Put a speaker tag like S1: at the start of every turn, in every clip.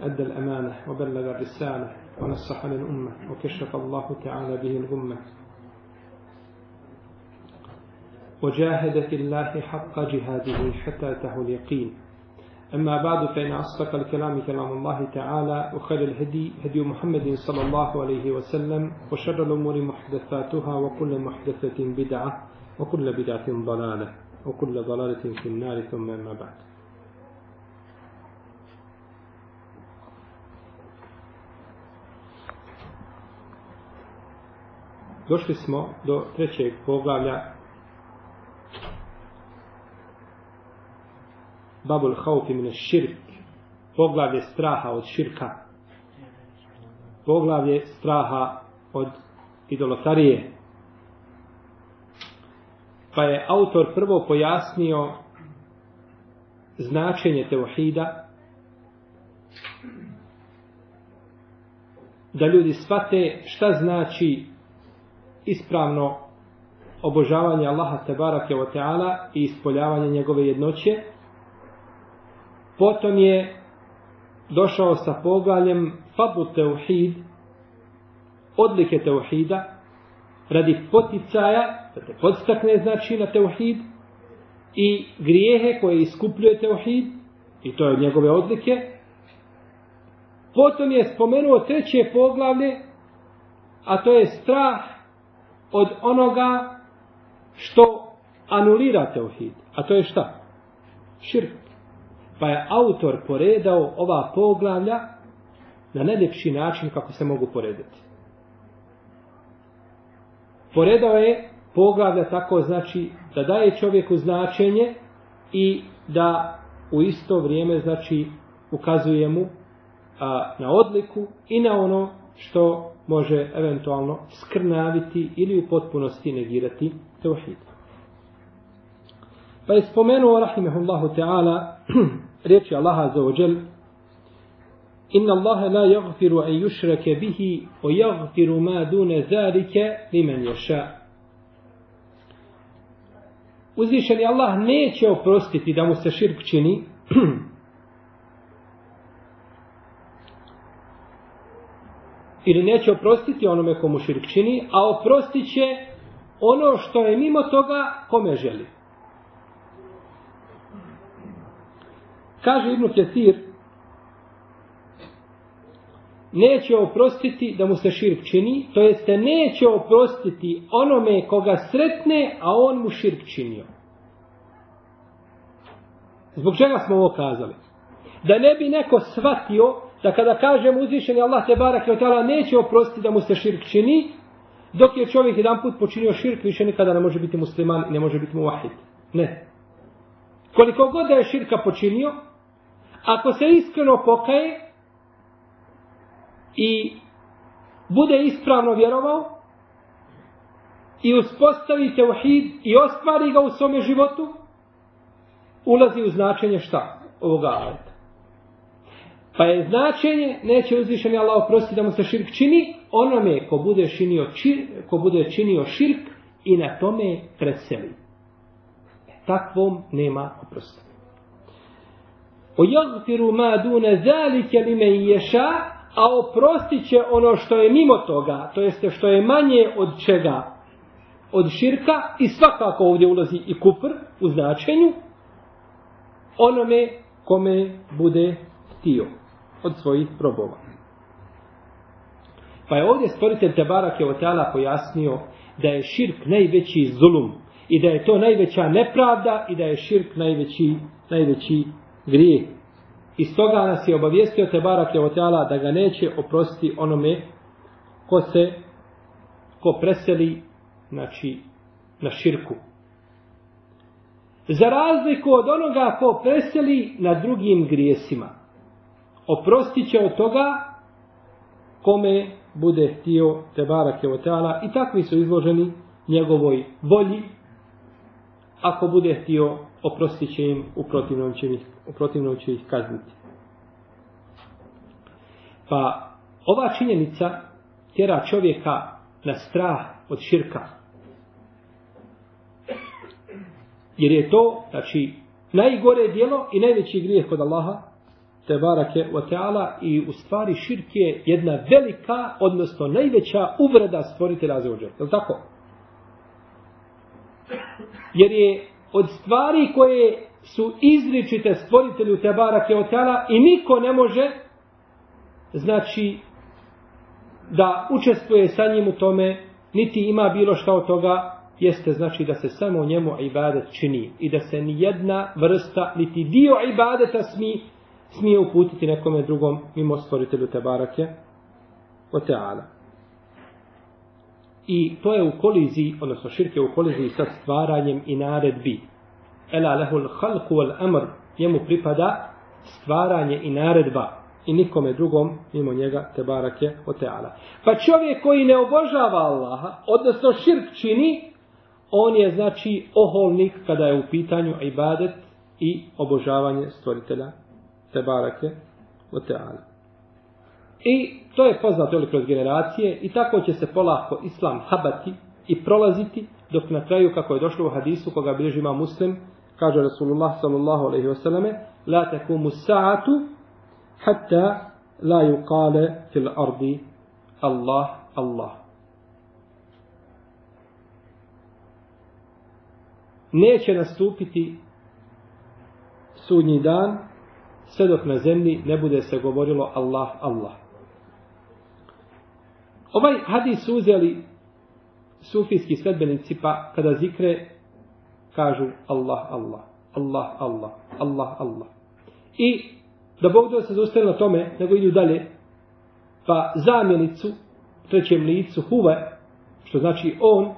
S1: أدى الأمانة وبلغ الرسالة ونصح للأمة وكشف الله تعالى به الغمة. وجاهد في الله حق جهاده حتى أتاه اليقين. أما بعد فإن أصدق الكلام كلام الله تعالى وخير الهدي هدي محمد صلى الله عليه وسلم وشر الأمور محدثاتها وكل محدثة بدعة وكل بدعة ضلالة وكل ضلالة في النار ثم ما بعد. Došli smo do trećeg poglavlja. Babul Haufi mine širk poglavlje straha od širka. Poglavlje straha od idolotarije. Pa je autor prvo pojasnio značenje teuhida da ljudi shvate šta znači ispravno obožavanje Allaha Tebarake wa Teala i ispoljavanje njegove jednoće. Potom je došao sa poglavljem Fadlu Teuhid, odlike Teuhida, radi poticaja, da te podstakne znači na Teuhid, i grijehe koje iskupljuje Teuhid, i to je njegove odlike. Potom je spomenuo treće poglavlje, a to je strah od onoga što anulira teuhid. A to je šta? Širk. Pa je autor poredao ova poglavlja na najljepši način kako se mogu poredati. Poredao je poglavlja tako znači da daje čovjeku značenje i da u isto vrijeme znači ukazuje mu a, na odliku i na ono što može eventualno skrnaviti ili u potpunosti negirati teuhid. Pa je spomenuo, rahimahullahu ta'ala, riječi Allaha za ođel, Inna Allahe la jagfiru an jušrake bihi o jagfiru ma dune zarike limen ješa. Uzvišeni Allah neće oprostiti da mu se širk čini, ili neće oprostiti onome komu širk čini, a oprostit će ono što je mimo toga kome želi. Kaže Ibnu Ketir, neće oprostiti da mu se širk čini, to jeste neće oprostiti onome koga sretne, a on mu širk činio. Zbog čega smo ovo kazali? Da ne bi neko shvatio da kada kažem uzvišeni Allah te barak i otala neće oprostiti da mu se širk čini, dok je čovjek jedan put počinio širk, više nikada ne može biti musliman i ne može biti muahid. Ne. Koliko god da je širka počinio, ako se iskreno pokaje i bude ispravno vjerovao i uspostavi teuhid i ostvari ga u svome životu, ulazi u značenje šta? Ovoga ajeta. Pa je značenje, neće uzvišeni Allah oprostiti da mu se širk čini, onome ko bude činio, čir, ko bude činio širk i na tome preseli. E, takvom nema oprosta. O jagfiru ma dune zalike lime ješa, a oprostit će ono što je mimo toga, to jeste što je manje od čega, od širka, i svakako ovdje ulazi i kupr u značenju, onome kome bude htio od svojih probova. Pa je ovdje stvoritelj Tebarak je Oteala pojasnio da je širk najveći zulum i da je to najveća nepravda i da je širk najveći, najveći grijeh. I stoga nas je obavijestio Tebarak je Oteala da ga neće oprostiti onome ko se ko preseli znači, na širku. Za razliku od onoga ko preseli na drugim grijesima oprostit će od toga kome bude htio te barake o teala i takvi su izloženi njegovoj volji ako bude htio oprostit će im u protivnom će ih, u protivnom će ih kazniti. Pa ova činjenica tjera čovjeka na strah od širka. Jer je to, znači, najgore dijelo i najveći grijeh kod Allaha, te barake wa ta'ala i u stvari širk je jedna velika, odnosno najveća uvreda stvoritelja za uđer. Je li tako? Jer je od stvari koje su izričite stvoritelju te barake wa ta'ala i niko ne može znači da učestvuje sa njim u tome niti ima bilo šta od toga jeste znači da se samo njemu ibadet čini i da se ni jedna vrsta niti dio ibadeta smi smije uputiti nekome drugom mimo stvoritelju Tebarake o teala. I to je u koliziji, odnosno širke u koliziji sa stvaranjem i naredbi. Ela lehul halku wal amr, njemu pripada stvaranje i naredba i nikome drugom mimo njega te barake o teala. Pa čovjek koji ne obožava Allaha, odnosno širk čini, on je znači oholnik kada je u pitanju ibadet i obožavanje stvoritelja te barake o teala. I to je poznato ili kroz generacije i tako će se polako islam habati i prolaziti dok na kraju kako je došlo u hadisu koga bilježi ima muslim kaže Rasulullah sallallahu alaihi wasallam la takumu sa'atu hatta la yuqale fil ardi Allah Allah neće nastupiti sudnji dan sve dok na zemlji ne bude se govorilo Allah, Allah. Ovaj hadis su uzeli sufijski sledbenici pa kada zikre kažu Allah, Allah, Allah, Allah, Allah, Allah. I da Bog da se zaustane na tome, nego idu dalje, pa zamjenicu, trećem licu, huve, što znači on,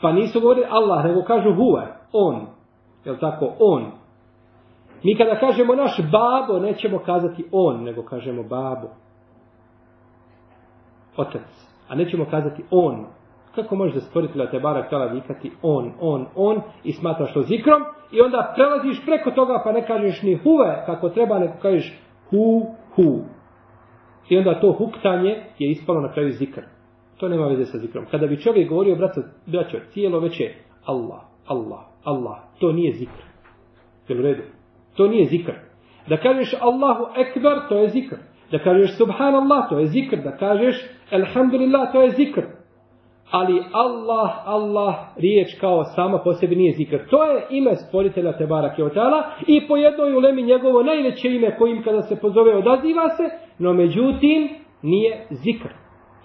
S1: pa nisu govorili Allah, nego kažu huve, on, je tako, on, Mi kada kažemo naš babo, nećemo kazati on, nego kažemo babo. Otac. A nećemo kazati on. Kako možeš da stvoriti da te barak tala vikati on, on, on i smatraš to zikrom i onda prelaziš preko toga pa ne kažeš ni huve kako treba, nego kažeš hu, hu. I onda to huktanje je ispalo na kraju zikr. To nema veze sa zikrom. Kada bi čovjek govorio, braćo, braćo cijelo veće, Allah, Allah, Allah, to nije zikr. Jel u redu? To nije zikr. Da kažeš Allahu Ekber, to je zikr. Da kažeš Subhanallah, to je zikr. Da kažeš Alhamdulillah, to je zikr. Ali Allah, Allah, riječ kao sama po sebi nije zikr. To je ime stvoritelja Tebara Keotala i po jednoj ulemi njegovo najveće ime kojim kada se pozove odaziva se, no međutim nije zikr.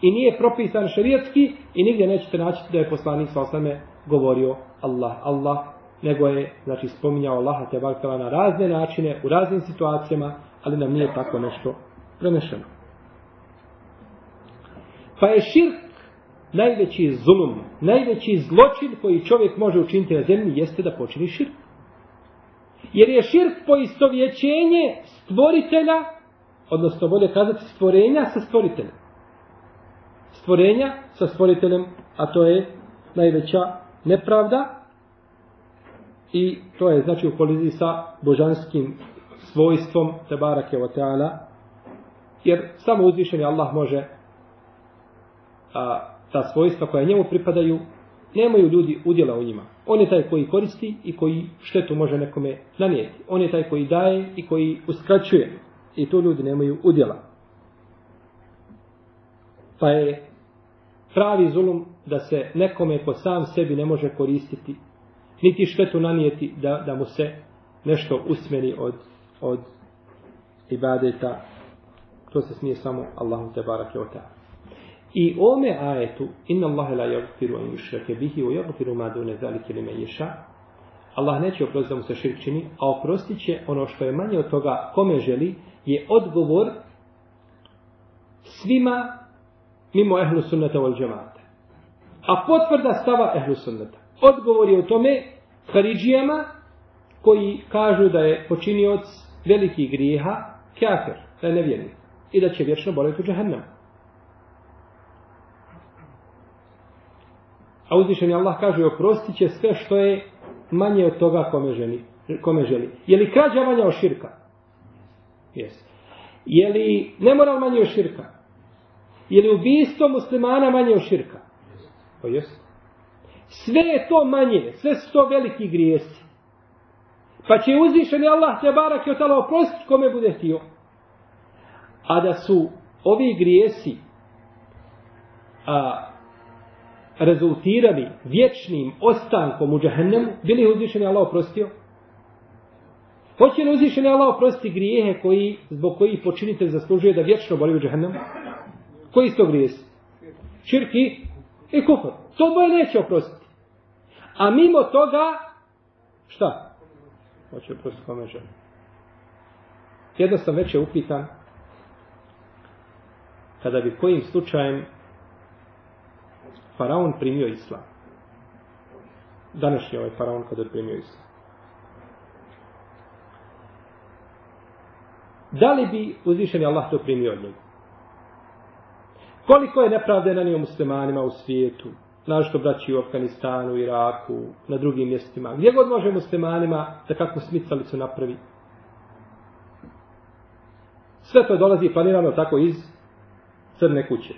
S1: I nije propisan šarijetski i nigdje nećete naći da je poslanik sa osame govorio Allah, Allah, nego je znači spominjao Allaha te barkala na razne načine, u raznim situacijama, ali nam nije tako nešto prenešeno. Pa je širk najveći zulum, najveći zločin koji čovjek može učiniti na zemlji jeste da počini širk. Jer je širk poistovjećenje stvoritelja, odnosno bolje kazati stvorenja sa stvoriteljem. Stvorenja sa stvoriteljem, a to je najveća nepravda, I to je znači u koliziji sa božanskim svojstvom Tebarake o Teala Jer samo uzvišeni Allah može a, ta svojstva koja njemu pripadaju, nemaju ljudi udjela u njima. On je taj koji koristi i koji štetu može nekome nanijeti. On je taj koji daje i koji uskraćuje. I to ljudi nemaju udjela. Pa je pravi zulum da se nekome ko sam sebi ne može koristiti niti štetu nanijeti da, da mu se nešto usmeni od, od ibadeta. To se smije samo Allahu te barake ota. I ome ajetu, inna Allahe la jagfiru an yushrake bihi, wa jagfiru ma dune zalike li me ješa, Allah neće oprostiti da mu se širk čini, a oprostit će ono što je manje od toga kome želi, je odgovor svima mimo ehlu sunnata vol džemata. A potvrda stava ehlu sunnata. Odgovor je u tome Haridžijama koji kažu da je počinioc velikih grijeha kafir, da je nevjernik. i da će vječno boraviti u džahennemu. A uzvišeni Allah kaže oprostit će sve što je manje od toga kome želi. Kome želi. Je li krađa manja od širka? Jes. Je li nemoral manje od širka? Je li ubijstvo muslimana manje od širka? Pa jes. Sve je to manje, sve su to veliki grijesi. Pa će uzvišeni Allah te barak i otala oprostiti kome bude htio. A da su ovi grijesi a, rezultirali vječnim ostankom u džahennemu, bili uzvišeni Allah oprostio? Hoće li uzvišeni Allah oprostiti grijehe koji, zbog koji počinitelj zaslužuje da vječno boli u džahennemu? Koji su to grijesi? Širki i kufr. To boje neće oprostiti. A mimo toga, šta? Hoće oprostiti kome želi. Jedno sam već je upitan, kada bi kojim slučajem faraon primio islam. Današnji ovaj faraon kada je primio islam. Da li bi uzvišeni Allah to primio od njega? Koliko je nepravde na muslimanima u svijetu, našto braći u Afganistanu, Iraku, na drugim mjestima, gdje god može muslimanima da kako smicalicu napravi. Sve to dolazi planirano tako iz crne kuće.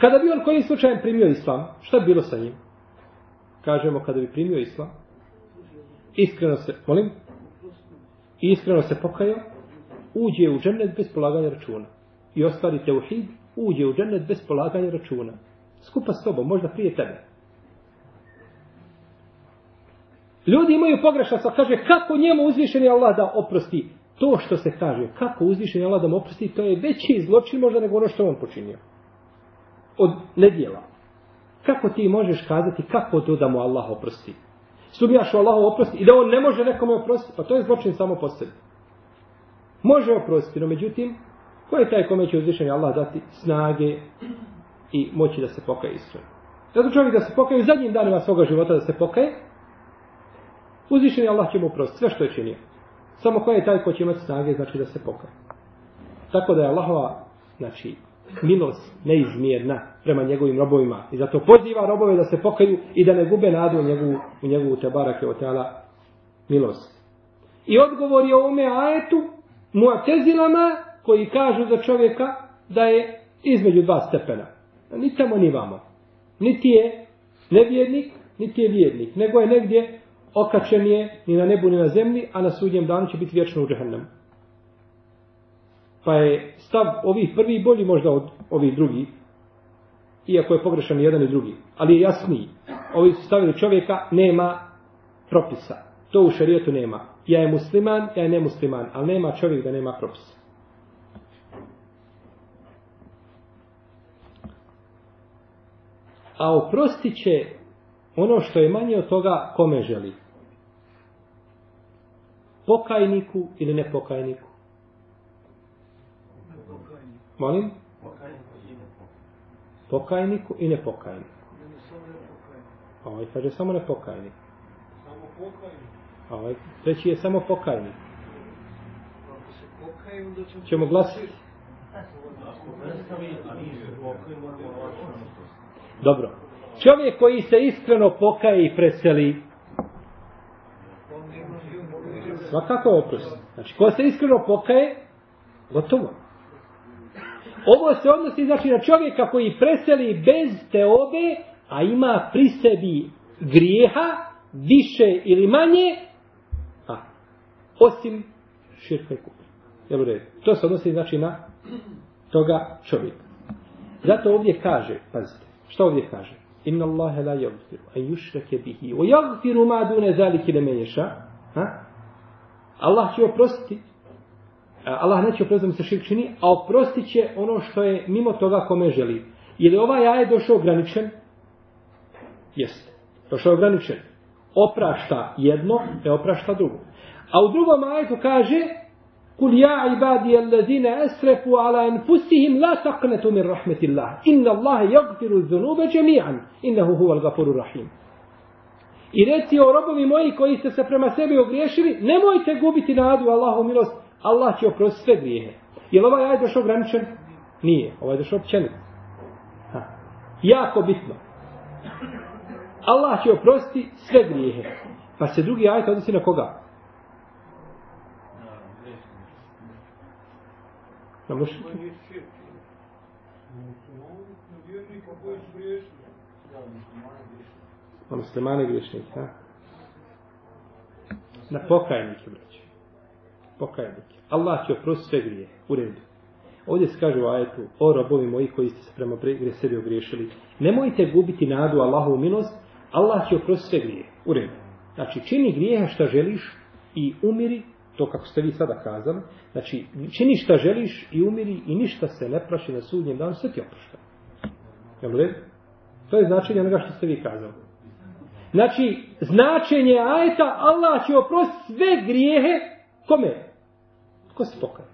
S1: Kada bi on kojim slučajem primio islam, šta bi bilo sa njim? Kažemo, kada bi primio islam, iskreno se, molim, iskreno se pokajao, uđe u džennet bez polaganja računa. I ostvari teuhid, uđe u džennet bez polaganja računa. Skupa s tobom, možda prije tebe. Ljudi imaju pogrešan sa kaže, kako njemu uzvišeni Allah da oprosti to što se kaže, kako uzvišeni Allah da mu oprosti, to je veći zločin možda nego ono što on počinio od nedjela. Kako ti možeš kazati kako to da mu Allah oprosti? Sumnjaš u Allahu oprosti i da on ne može nekome oprostiti? Pa to je zločin samo po sebi. Može oprostiti, no međutim, ko je taj kome će uzvišeni Allah dati snage i moći da se pokaje iskreno? Zato čovjek da se pokaje u zadnjim danima svoga života da se pokaje, uzvišeni Allah će mu prostiti sve što je činio. Samo ko je taj ko će imati snage, znači da se pokaje. Tako da je Allahova, znači, milost neizmjerna prema njegovim robovima. I zato poziva robove da se pokaju i da ne gube nadu u njegovu, u njegovu tebarake od tela milost. I odgovor je ovome ajetu muatezilama koji kažu za čovjeka da je između dva stepena. Ni tamo ni vamo. Niti je nevjernik, niti je vjernik. Nego je negdje okačen je ni na nebu ni na zemlji, a na sudnjem danu će biti vječno u džahennemu. Pa je stav ovih prvi bolji možda od ovih drugih. Iako je pogrešan jedan i drugi. Ali je jasniji. Ovi su stavili čovjeka, nema propisa. To u šarijetu nema. Ja je musliman, ja je nemusliman. Ali nema čovjek da nema propisa. A oprostit će ono što je manje od toga kome želi. Pokajniku ili nepokajniku. Molim? Pokajniku i nepokajniku. A ovaj kaže samo nepokajnik. Samo pokajnik. A ovaj treći je samo pokajnik. Ćemo glasiti. Dobro. Čovjek koji se iskreno pokaje i preseli, svakako oprost. Znači, ko se iskreno pokaje, gotovo. Ovo se odnosi znači na čovjeka koji preseli bez teobe, a ima pri sebi grijeha, više ili manje, a, osim širka i kupa. Jel u redu? To se odnosi znači na toga čovjeka. Zato ovdje kaže, pazite, Šta ovdje kaže? Inna Allahe la yagfiru, a yushrake bihi, o yagfiru ma dune zaliki le menješa, Allah će oprostiti Allah neće oprostiti mu se širk čini, a oprostit će ono što je mimo toga kome želi. Je li ovaj ajet došao ograničen? Jeste. Došao ograničen. Oprašta jedno, ne oprašta drugo. A u drugom ajetu kaže Kul ja ibadi allazina asrafu ala anfusihim la taqnatu min rahmatillah. Inna Allahe yaghfiru dhunuba jami'an. Innahu huwal ghafurur rahim. I reci o robovi moji koji ste se prema sebi ogriješili, nemojte gubiti nadu Allahu milost, Allah će oprostiti sve grijehe. Je li ovaj ajet došao ograničen? Nije. Ovaj je došao općenit. Ha. Jako bitno. Allah će oprostiti sve grijehe. Pa se drugi ajet odnosi na koga? Na mušlike. Na muslimane griješnike, ha? Na pokajnike, braće. Pokajnike. Allah će oprostiti sve grije. U redu. Ovdje se kaže u ajetu, o robovi moji koji ste se prema gre sebi ogriješili, nemojte gubiti nadu Allahovu milost, Allah će oprostiti sve grije. U redu. Znači, čini grijeha šta želiš i umiri, to kako ste vi sada kazali, znači, čini šta želiš i umiri i ništa se ne praši na sudnjem danu, sve ti oprošta. Jel u redu? To je značenje onoga što ste vi kazali. Znači, značenje ajeta, Allah će oprostiti sve grijehe, kome? Ko se pokaje?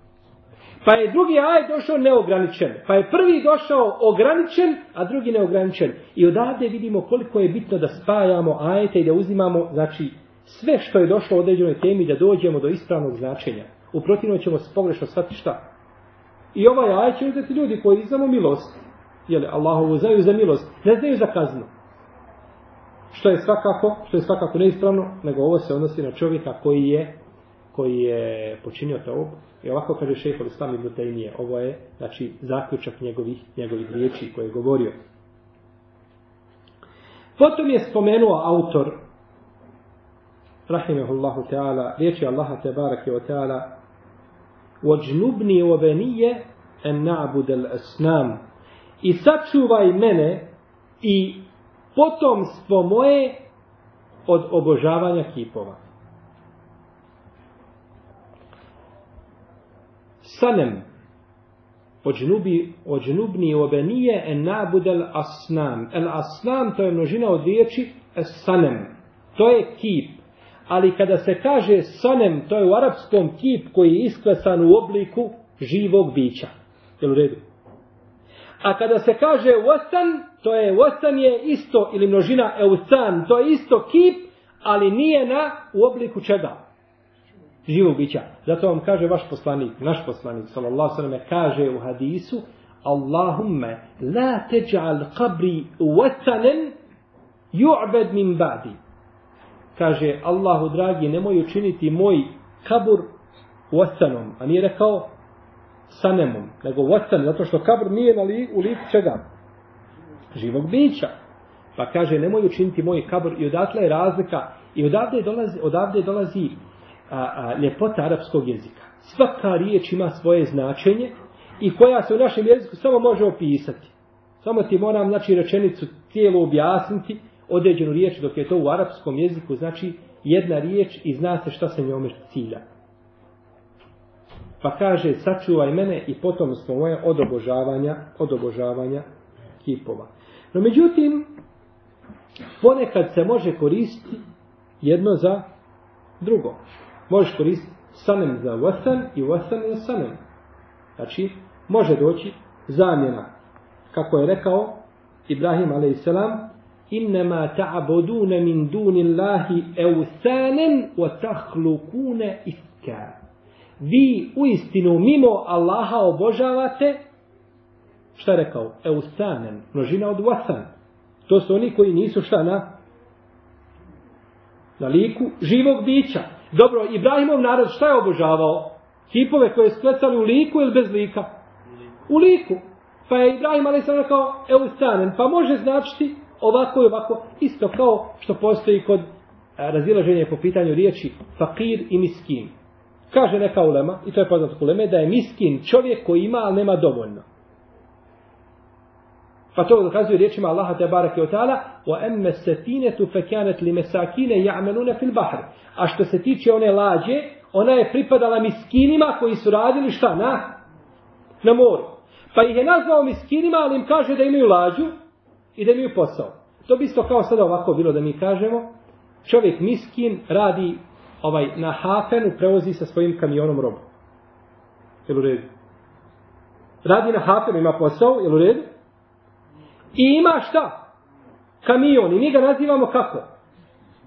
S1: Pa je drugi ajet došao neograničen. Pa je prvi došao ograničen, a drugi neograničen. I odavde vidimo koliko je bitno da spajamo ajete i da uzimamo, znači, sve što je došlo u određenoj temi da dođemo do ispravnog značenja. U protivnom ćemo se pogrešno shvatiti šta. I ovaj ajet će uzeti ljudi koji znamo milost. Jel, Allahovu znaju za milost. Ne znaju za kaznu. Što je svakako, što je svakako neispravno, nego ovo se odnosi na čovjeka koji je koji je počinio to i ovako kaže šehol Islam ibn Taymiye ovo je znači zaključak njegovih njegovih riječi koje je govorio potom je spomenuo autor rahimehullahu ta'ala riječi Allaha te barake wa ta'ala وَجْنُبْنِي وَبَنِيَ أَنْ نَعْبُدَ الْأَسْنَامِ i sačuvaj mene i potomstvo moje od obožavanja kipova. sanem ođnubi, ođnubni obenije en nabudel asnam. El asnam to je množina od riječi sanem. To je kip. Ali kada se kaže sanem, to je u arapskom kip koji je isklesan u obliku živog bića. Je u redu? A kada se kaže wasan, to je wasan je isto ili množina eusan, to je isto kip, ali nije na u obliku čega? živog bića. Zato vam kaže vaš poslanik, naš poslanik, sallallahu sallam, kaže u hadisu, Allahumme, la teđal qabri watanen ju'bed min badi. Kaže, Allahu dragi, nemoj učiniti moj kabur watanom, a nije rekao sanemom, nego watan, zato što kabur nije na li, u liku čega? Živog bića. Pa kaže, nemoj učiniti moj kabur i odatle je razlika i odavde dolazi, odavde dolazi a, a, ljepota arapskog jezika. Svaka riječ ima svoje značenje i koja se u našem jeziku samo može opisati. Samo ti moram, znači, rečenicu cijelu objasniti, određenu riječ, dok je to u arapskom jeziku, znači, jedna riječ i zna se šta se njome cilja. Pa kaže, sačuvaj mene i potom smo moje od obožavanja, od obožavanja kipova. No, međutim, ponekad se može koristiti jedno za drugo možeš koristiti sanem za wasan i wasan za sanem. Znači, može doći zamjena. Kako je rekao Ibrahim a.s. Innama ta'buduna min dunillahi awsanan wa takhluquna ifka. Vi u istinu mimo Allaha obožavate šta je rekao? Eusanen, množina od wasan. To su oni koji nisu šta na na liku živog bića. Dobro, Ibrahimov narod šta je obožavao? Kipove koje su sklecali u liku ili bez lika? U liku. Pa je Ibrahim ali sam rekao eustanen. Pa može značiti ovako i ovako. Isto kao što postoji kod e, razilaženja po pitanju riječi fakir i miskin. Kaže neka ulema, i to je poznato uleme, da je miskin čovjek koji ima, ali nema dovoljno. Pa to dokazuje riječima Allaha te barake o ta'ala wa emme setinetu fekanet li mesakine ja'melune fil bahr. A što se tiče one lađe, ona je pripadala miskinima koji su radili šta? Na, na moru. Pa ih je nazvao miskinima, ali im kaže da imaju lađu i da posao. To bi isto kao sada ovako bilo da mi kažemo, čovjek miskin radi ovaj na hafenu, prevozi sa svojim kamionom robu. Jel u redu? Radi na hafenu, ima posao, jel u redu? I ima šta? Kamion. I mi ga nazivamo kako?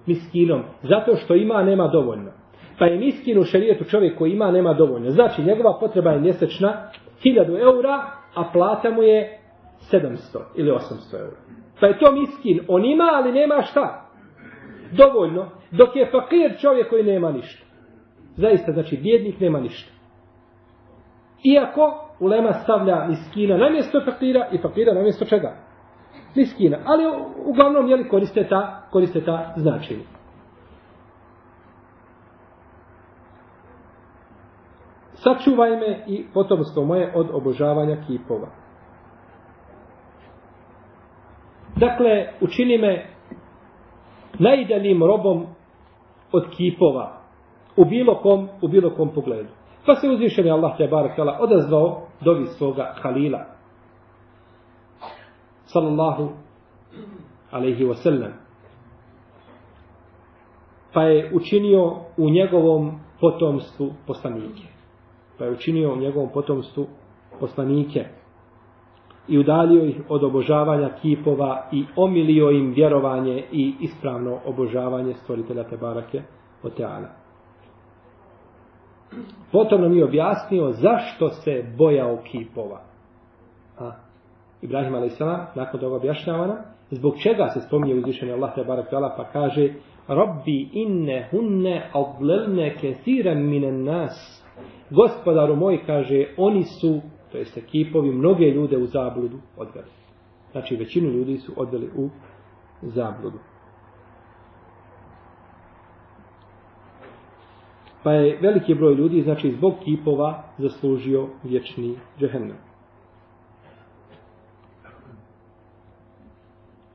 S1: Miskinom. Zato što ima, nema dovoljno. Pa je miskin u šarijetu čovjek koji ima, nema dovoljno. Znači, njegova potreba je mjesečna 1000 eura, a plata mu je 700 ili 800 eura. Pa je to miskin. On ima, ali nema šta. Dovoljno. Dok je fakir čovjek koji nema ništa. Zaista, znači, bjednik nema ništa. Iako ulema stavlja miskina na mjesto fakira i fakira na mjesto čega? Miskina. Ali uglavnom, jeli, koriste ta, koriste ta značenja. Sačuvaj me i potomstvo moje od obožavanja kipova. Dakle, učini me najdaljim robom od kipova u bilo kom, u bilo kom pogledu. Pa se uzvišen je Allah te barak tala odazvao dovi svoga halila. Sallallahu alaihi wasallam. Pa je učinio u njegovom potomstvu poslanike. Pa je učinio u njegovom potomstvu poslanike i udalio ih od obožavanja kipova i omilio im vjerovanje i ispravno obožavanje stvoritelja Tebarake Oteana. Potom nam je objasnio zašto se bojao kipova. A, Ibrahim a.s. nakon toga objašnjavana, zbog čega se spominje uzvišenje Allah Tebarake Oteana pa kaže Rabbi inne hunne adlelne kesiran minen nas. Gospodaru moj kaže, oni su to jeste kipovi, mnoge ljude u zabludu odveli. Znači, većinu ljudi su odveli u zabludu. Pa je veliki broj ljudi, znači, zbog kipova zaslužio vječni džehennem.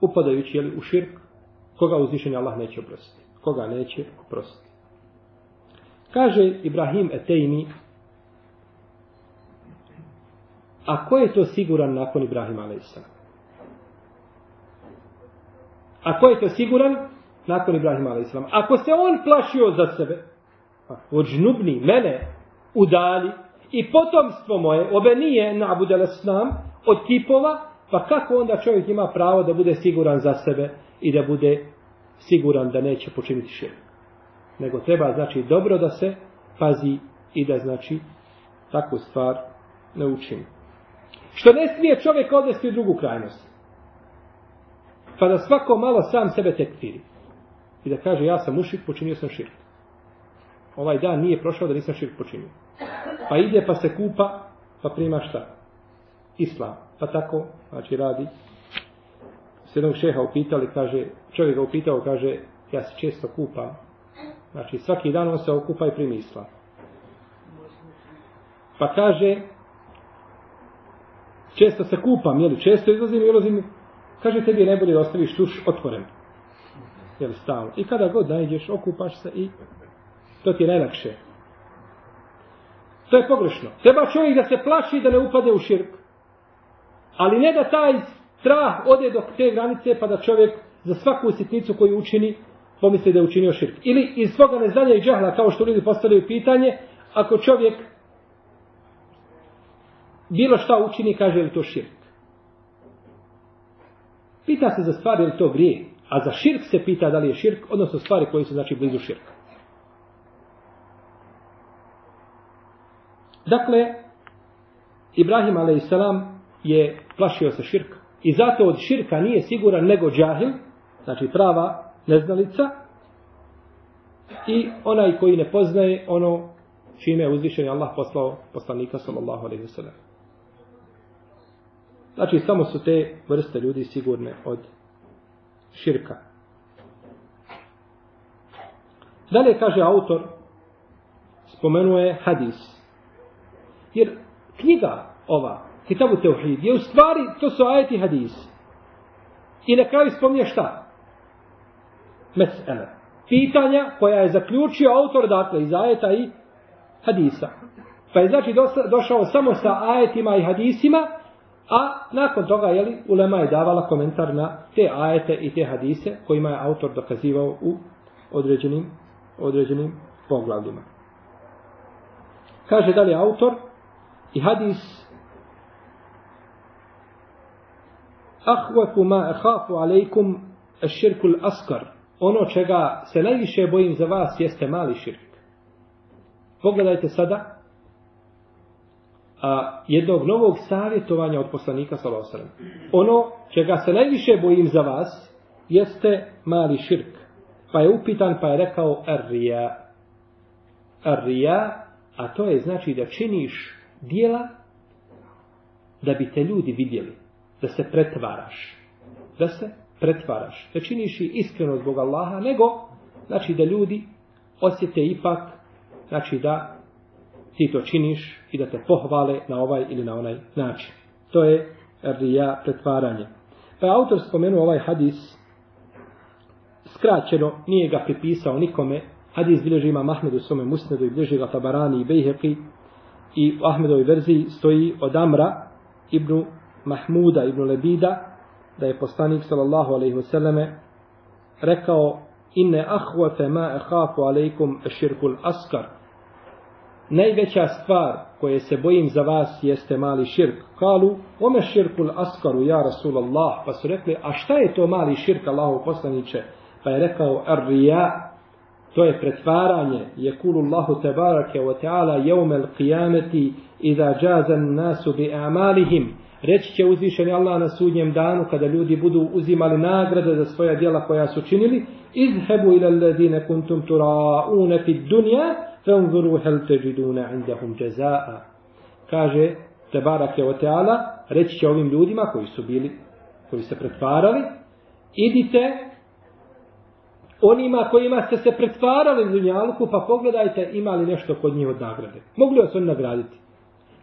S1: Upadajući, jeli, u širk, koga uzvišenja Allah neće oprostiti. Koga neće oprostiti. Kaže Ibrahim Etejmi, A ko je to siguran nakon Ibrahima a.s. A ko je to siguran nakon Ibrahima a.s. Ako se on plašio za sebe, pa, od žnubni, mene, udali, i potomstvo moje, ove nije nabudele s nam, od kipova, pa kako onda čovjek ima pravo da bude siguran za sebe i da bude siguran da neće počiniti širk. Nego treba, znači, dobro da se pazi i da, znači, takvu stvar ne učini. Što ne smije čovjek odvesti u drugu krajnost. Pa da svako malo sam sebe tekfiri. I da kaže ja sam mušik, počinio sam širk. Ovaj dan nije prošao da nisam širk počinio. Pa ide pa se kupa, pa prima šta? Islam. Pa tako, znači radi. S jednog šeha upitali, kaže, čovjek ga upitao, kaže, ja se često kupam. Znači svaki dan on se okupa i primi islam. Pa kaže, često se kupam, jeli, često izlazim i ulazim, kaže tebi je najbolje da ostaviš tuš otvoren. Jeli, stalno. I kada god najdeš, okupaš se i to ti je najlakše. To je pogrešno. Treba čovjek da se plaši da ne upade u širk. Ali ne da taj strah ode do te granice pa da čovjek za svaku sitnicu koju učini pomisli da je učinio širk. Ili iz svoga neznanja i džahla, kao što ljudi postavljaju pitanje, ako čovjek bilo šta učini, kaže li to širk. Pita se za stvari, je li to grije. A za širk se pita da li je širk, odnosno stvari koji su znači blizu širka. Dakle, Ibrahim a.s. je plašio se širka. I zato od širka nije siguran nego džahil, znači prava neznalica, i onaj koji ne poznaje ono čime je uzvišen Allah poslao poslanika sallallahu alaihi wa sallam. Znači, samo su te vrste ljudi sigurne od širka. Dalje kaže autor, spomenuje hadis. Jer knjiga ova, Kitabu Teuhid, je u stvari, to su ajeti hadis. I na kraju spominje šta? Mesele. Pitanja koja je zaključio autor, dakle, iz ajeta i hadisa. Pa je znači došao samo sa ajetima i hadisima, A nakon toga, jeli, Ulema je davala komentar na te ajete i te hadise kojima je autor dokazivao u određenim, određenim poglavljima. Kaže dalje autor i hadis Ahvaku ma ahafu alejkum širkul askar. Ono čega se najviše bojim za vas jeste mali širk. Pogledajte sada a, jednog novog savjetovanja od poslanika sallallahu. Ono čega se najviše bojim za vas jeste mali širk. Pa je upitan pa je rekao Arrija. Arrija, a to je znači da činiš dijela da bi te ljudi vidjeli, da se pretvaraš. Da se pretvaraš. Da činiš i iskreno zbog Allaha, nego znači da ljudi osjete ipak znači da ti to činiš i da te pohvale na ovaj ili na onaj način. To je rija pretvaranje. Pa je autor spomenuo ovaj hadis skraćeno, nije ga pripisao nikome. Hadis bilježi ima Mahmedu svome musnedu i bilježi ga Tabarani i Bejheqi i u Ahmedovoj verziji stoji od Amra ibn Mahmuda ibn Lebida da je poslanik sallallahu alaihi wasallame rekao inne ahvate ma ehafu alaikum širkul askar najveća stvar koje se bojim za vas jeste mali širk. Kalu, ome širkul askaru, ja Rasulallah, pa su rekli, a šta je to mali širk Allahu poslaniće? Pa je rekao, ar rija, to je pretvaranje, je kulu Allahu tebarake wa ta'ala jevmel qiyameti idha džazan nasu bi amalihim. Reći će uzvišeni Allah na sudnjem danu kada ljudi budu uzimali nagrade za svoja djela koja su činili. Izhebu ila alladine kuntum turaune fi dunja, فانظروا هل تجدون عندهم جزاء Kaže Tebarake je oteala reći će ovim ljudima koji su bili, koji se pretvarali, idite onima kojima ste se pretvarali u dunjalku, pa pogledajte imali nešto kod njih od nagrade. Mogli vas oni nagraditi.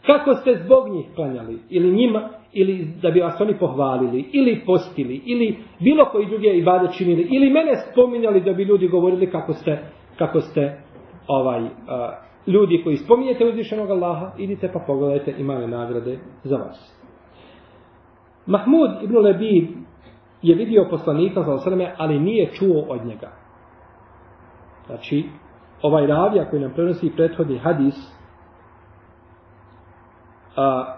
S1: Kako ste zbog njih klanjali, ili njima, ili da bi vas oni pohvalili, ili postili, ili bilo koji druge ibade činili, ili mene spominjali da bi ljudi govorili kako ste, kako ste ovaj a, ljudi koji spominjete uzvišenog Allaha, idite pa pogledajte imaju nagrade za vas. Mahmud ibn Lebib je vidio poslanika za osrme, ali nije čuo od njega. Znači, ovaj ravija koji nam prenosi prethodni hadis, a,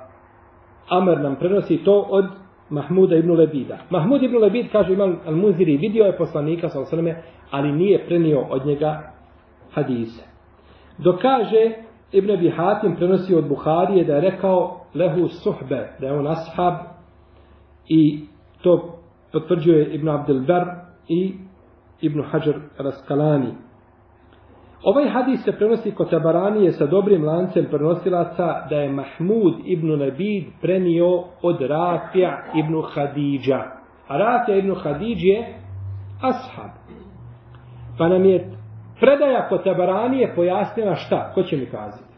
S1: Amer nam prenosi to od Mahmuda ibn Lebida. Mahmud ibn Lebid, kaže imam Al-Muziri, vidio je poslanika sa osrme, ali nije prenio od njega hadise. Dokaže Ibn Abi Hatim prenosi od Buharije da je rekao lehu suhbe, da je on ashab i to potvrđuje Ibn Abdel Ber i Ibn Hajar Raskalani. Ovaj hadis se prenosi kod Tabaranije sa dobrim lancem prenosilaca da je Mahmud ibn Nabid prenio od Rafija ibn Hadidža. A Rafija ibn Hadidž je ashab. Pa nam je Predaja kod Tabaranije pojasnila šta? Ko će mi kazati?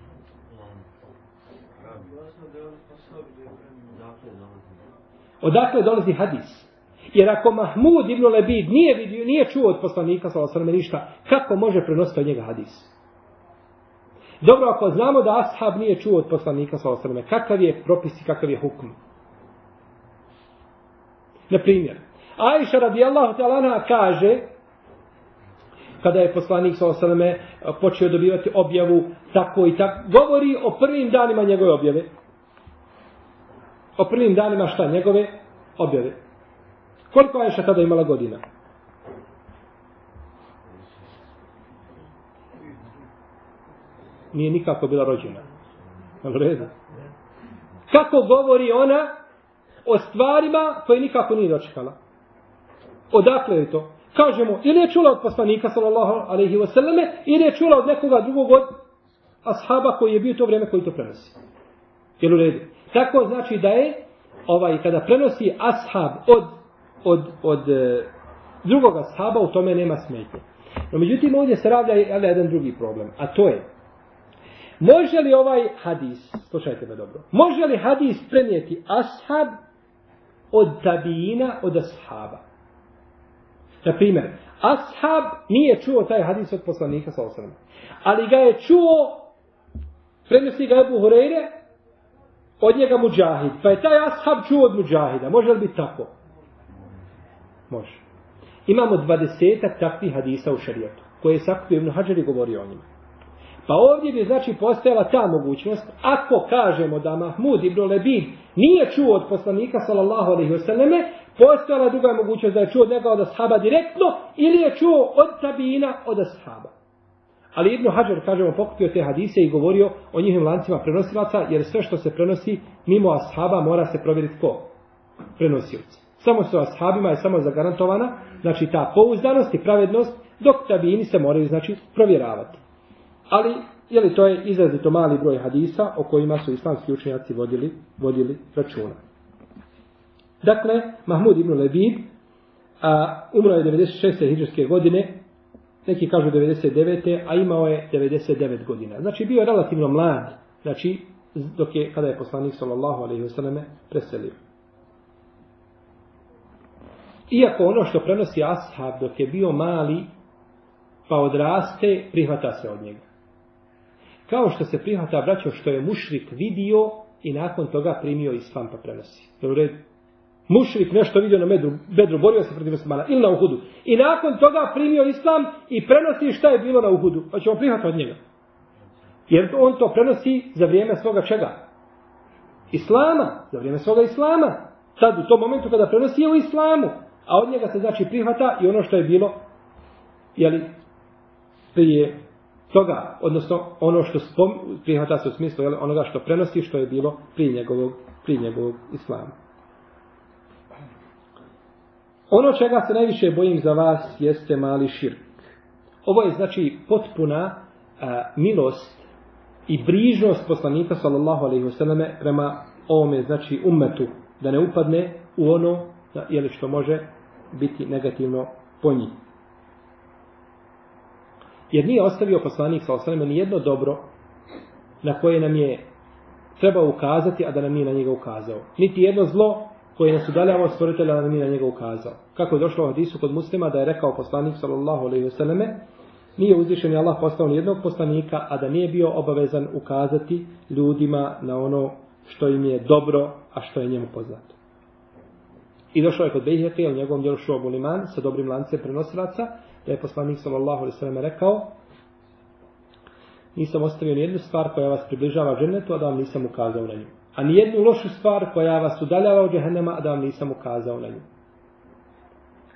S1: Odakle dolazi hadis? Jer ako Mahmud ibn Lebid nije vidio, nije čuo od poslanika sa osrme ništa, kako može prenositi od njega hadis? Dobro, ako znamo da ashab nije čuo od poslanika sa osrme, kakav je propis i kakav je hukm? Na primjer, Aisha radijallahu ta'ala kaže, kada je poslanik sa osaleme e, počeo dobivati objavu tako i tako, govori o prvim danima njegove objave. O prvim danima šta? Njegove objave. Koliko je še tada imala godina? Nije nikako bila rođena. U redu. Kako govori ona o stvarima koje nikako nije dočekala? Odakle je to? Kažemo, ili je čula od poslanika, sallallahu alaihi wa sallame, ili je čula od nekoga drugog od ashaba koji je bio to vrijeme koji to prenosi. Jel u redu? Tako znači da je, ovaj, kada prenosi ashab od, od, od e, drugog ashaba, u tome nema smetnje. No, međutim, ovdje se ravlja jedan drugi problem, a to je, može li ovaj hadis, slušajte me dobro, može li hadis prenijeti ashab od tabijina od ashaba? Na primjer, ashab nije čuo taj hadis od poslanika sa osrame. Ali ga je čuo, prenosi ga Ebu Horeire, od njega muđahid. Pa je taj ashab čuo od muđahida. Može li biti tako? Može. Imamo dvadesetak takvih hadisa u šarijetu, koje je sakupio Ibn Hađar i govorio o njima. Pa ovdje bi znači postojala ta mogućnost, ako kažemo da Mahmud ibn Lebid nije čuo od poslanika sallallahu alaihi wasallame, postojala druga mogućnost da je čuo od njega od ashaba direktno ili je čuo od tabina od ashaba. Ali Ibn Hajar, kažemo, pokupio te hadise i govorio o njihovim lancima prenosilaca, jer sve što se prenosi mimo ashaba mora se provjeriti ko? Prenosioci. Samo su ashabima je samo zagarantovana, znači ta pouzdanost i pravednost, dok tabini se moraju, znači, provjeravati. Ali, je li to je izrazito mali broj hadisa o kojima su islamski učenjaci vodili, vodili računa. Dakle, Mahmud ibn Lebib, a, umro je 96. hijđarske godine, neki kažu 99. a imao je 99 godina. Znači bio je relativno mlad, znači dok je, kada je poslanik sallallahu alaihi wasallam preselio. Iako ono što prenosi ashab dok je bio mali, pa odraste, prihvata se od njega. Kao što se prihvata braćo što je mušrik vidio i nakon toga primio islam pa prenosi. Dobro redu. Mušrik nešto vidio na medru, bedru, borio se protiv muslimana ili na Uhudu. I nakon toga primio islam i prenosi šta je bilo na Uhudu. Pa ćemo prihvatiti od njega. Jer on to prenosi za vrijeme svoga čega? Islama. Za vrijeme svoga islama. Sad u tom momentu kada prenosi je u islamu. A od njega se znači prihvata i ono što je bilo jeli, prije toga, odnosno ono što spom, prihvata se u smislu jel, onoga što prenosi što je bilo pri njegovog, pri njegovog islama. Ono čega se najviše bojim za vas jeste mali širk. Ovo je znači potpuna a, milost i brižnost poslanika sallallahu alejhi ve selleme prema ovome znači ummetu da ne upadne u ono da, jeli što može biti negativno po njih. Jer nije ostavio poslanik sa alejhi ni jedno dobro na koje nam je treba ukazati, a da nam nije na njega ukazao. Niti jedno zlo koje nas udaljava od stvoritelja da nije na njega ukazao. Kako je došlo u hadisu kod muslima da je rekao poslanik sallallahu alejhi ve selleme nije uzvišen Allah postao ni jednog poslanika, a da nije bio obavezan ukazati ljudima na ono što im je dobro, a što je njemu poznato. I došao je kod Bejheke, u njegovom djelu Šuabu Liman, sa dobrim lancem prenosilaca, da je poslanik sallallahu alejhi ve selleme rekao nisam ostavio ni jednu stvar koja vas približava džennetu, a da vam nisam ukazao na nju a ni jednu lošu stvar koja vas udaljava od džehennema, a da vam nisam ukazao na nju.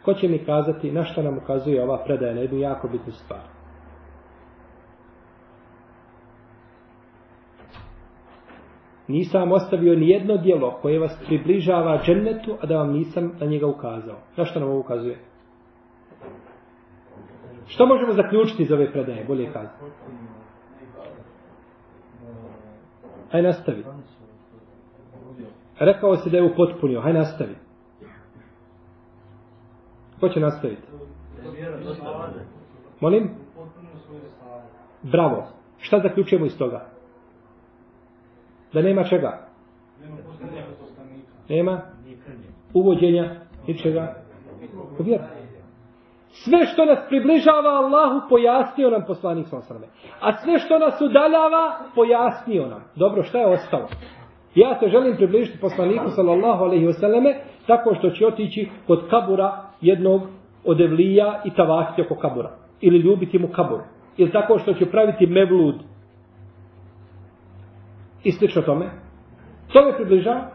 S1: Ko će mi kazati na što nam ukazuje ova predaja na jednu jako bitnu stvar? Nisam ostavio ni jedno dijelo koje vas približava džennetu, a da vam nisam na njega ukazao. Na što nam ovo ukazuje? Što možemo zaključiti iz ove predaje? Bolje kazati. Hajde nastavi. Rekao se da je upotpunio. Hajde nastavi. Ko će nastaviti? Molim? Bravo. Šta zaključujemo iz toga? Da nema čega? Nema uvođenja ničega u vjeru. Sve što nas približava Allahu pojasnio nam poslanik sa A sve što nas udaljava pojasnio nam. Dobro, šta je ostalo? Ja se želim približiti poslaniku sallallahu alejhi ve selleme tako što će otići kod kabura jednog od evlija i tavahiti oko kabura. Ili ljubiti mu kabur. Ili tako što će praviti mevlud. I slično tome. To me približava.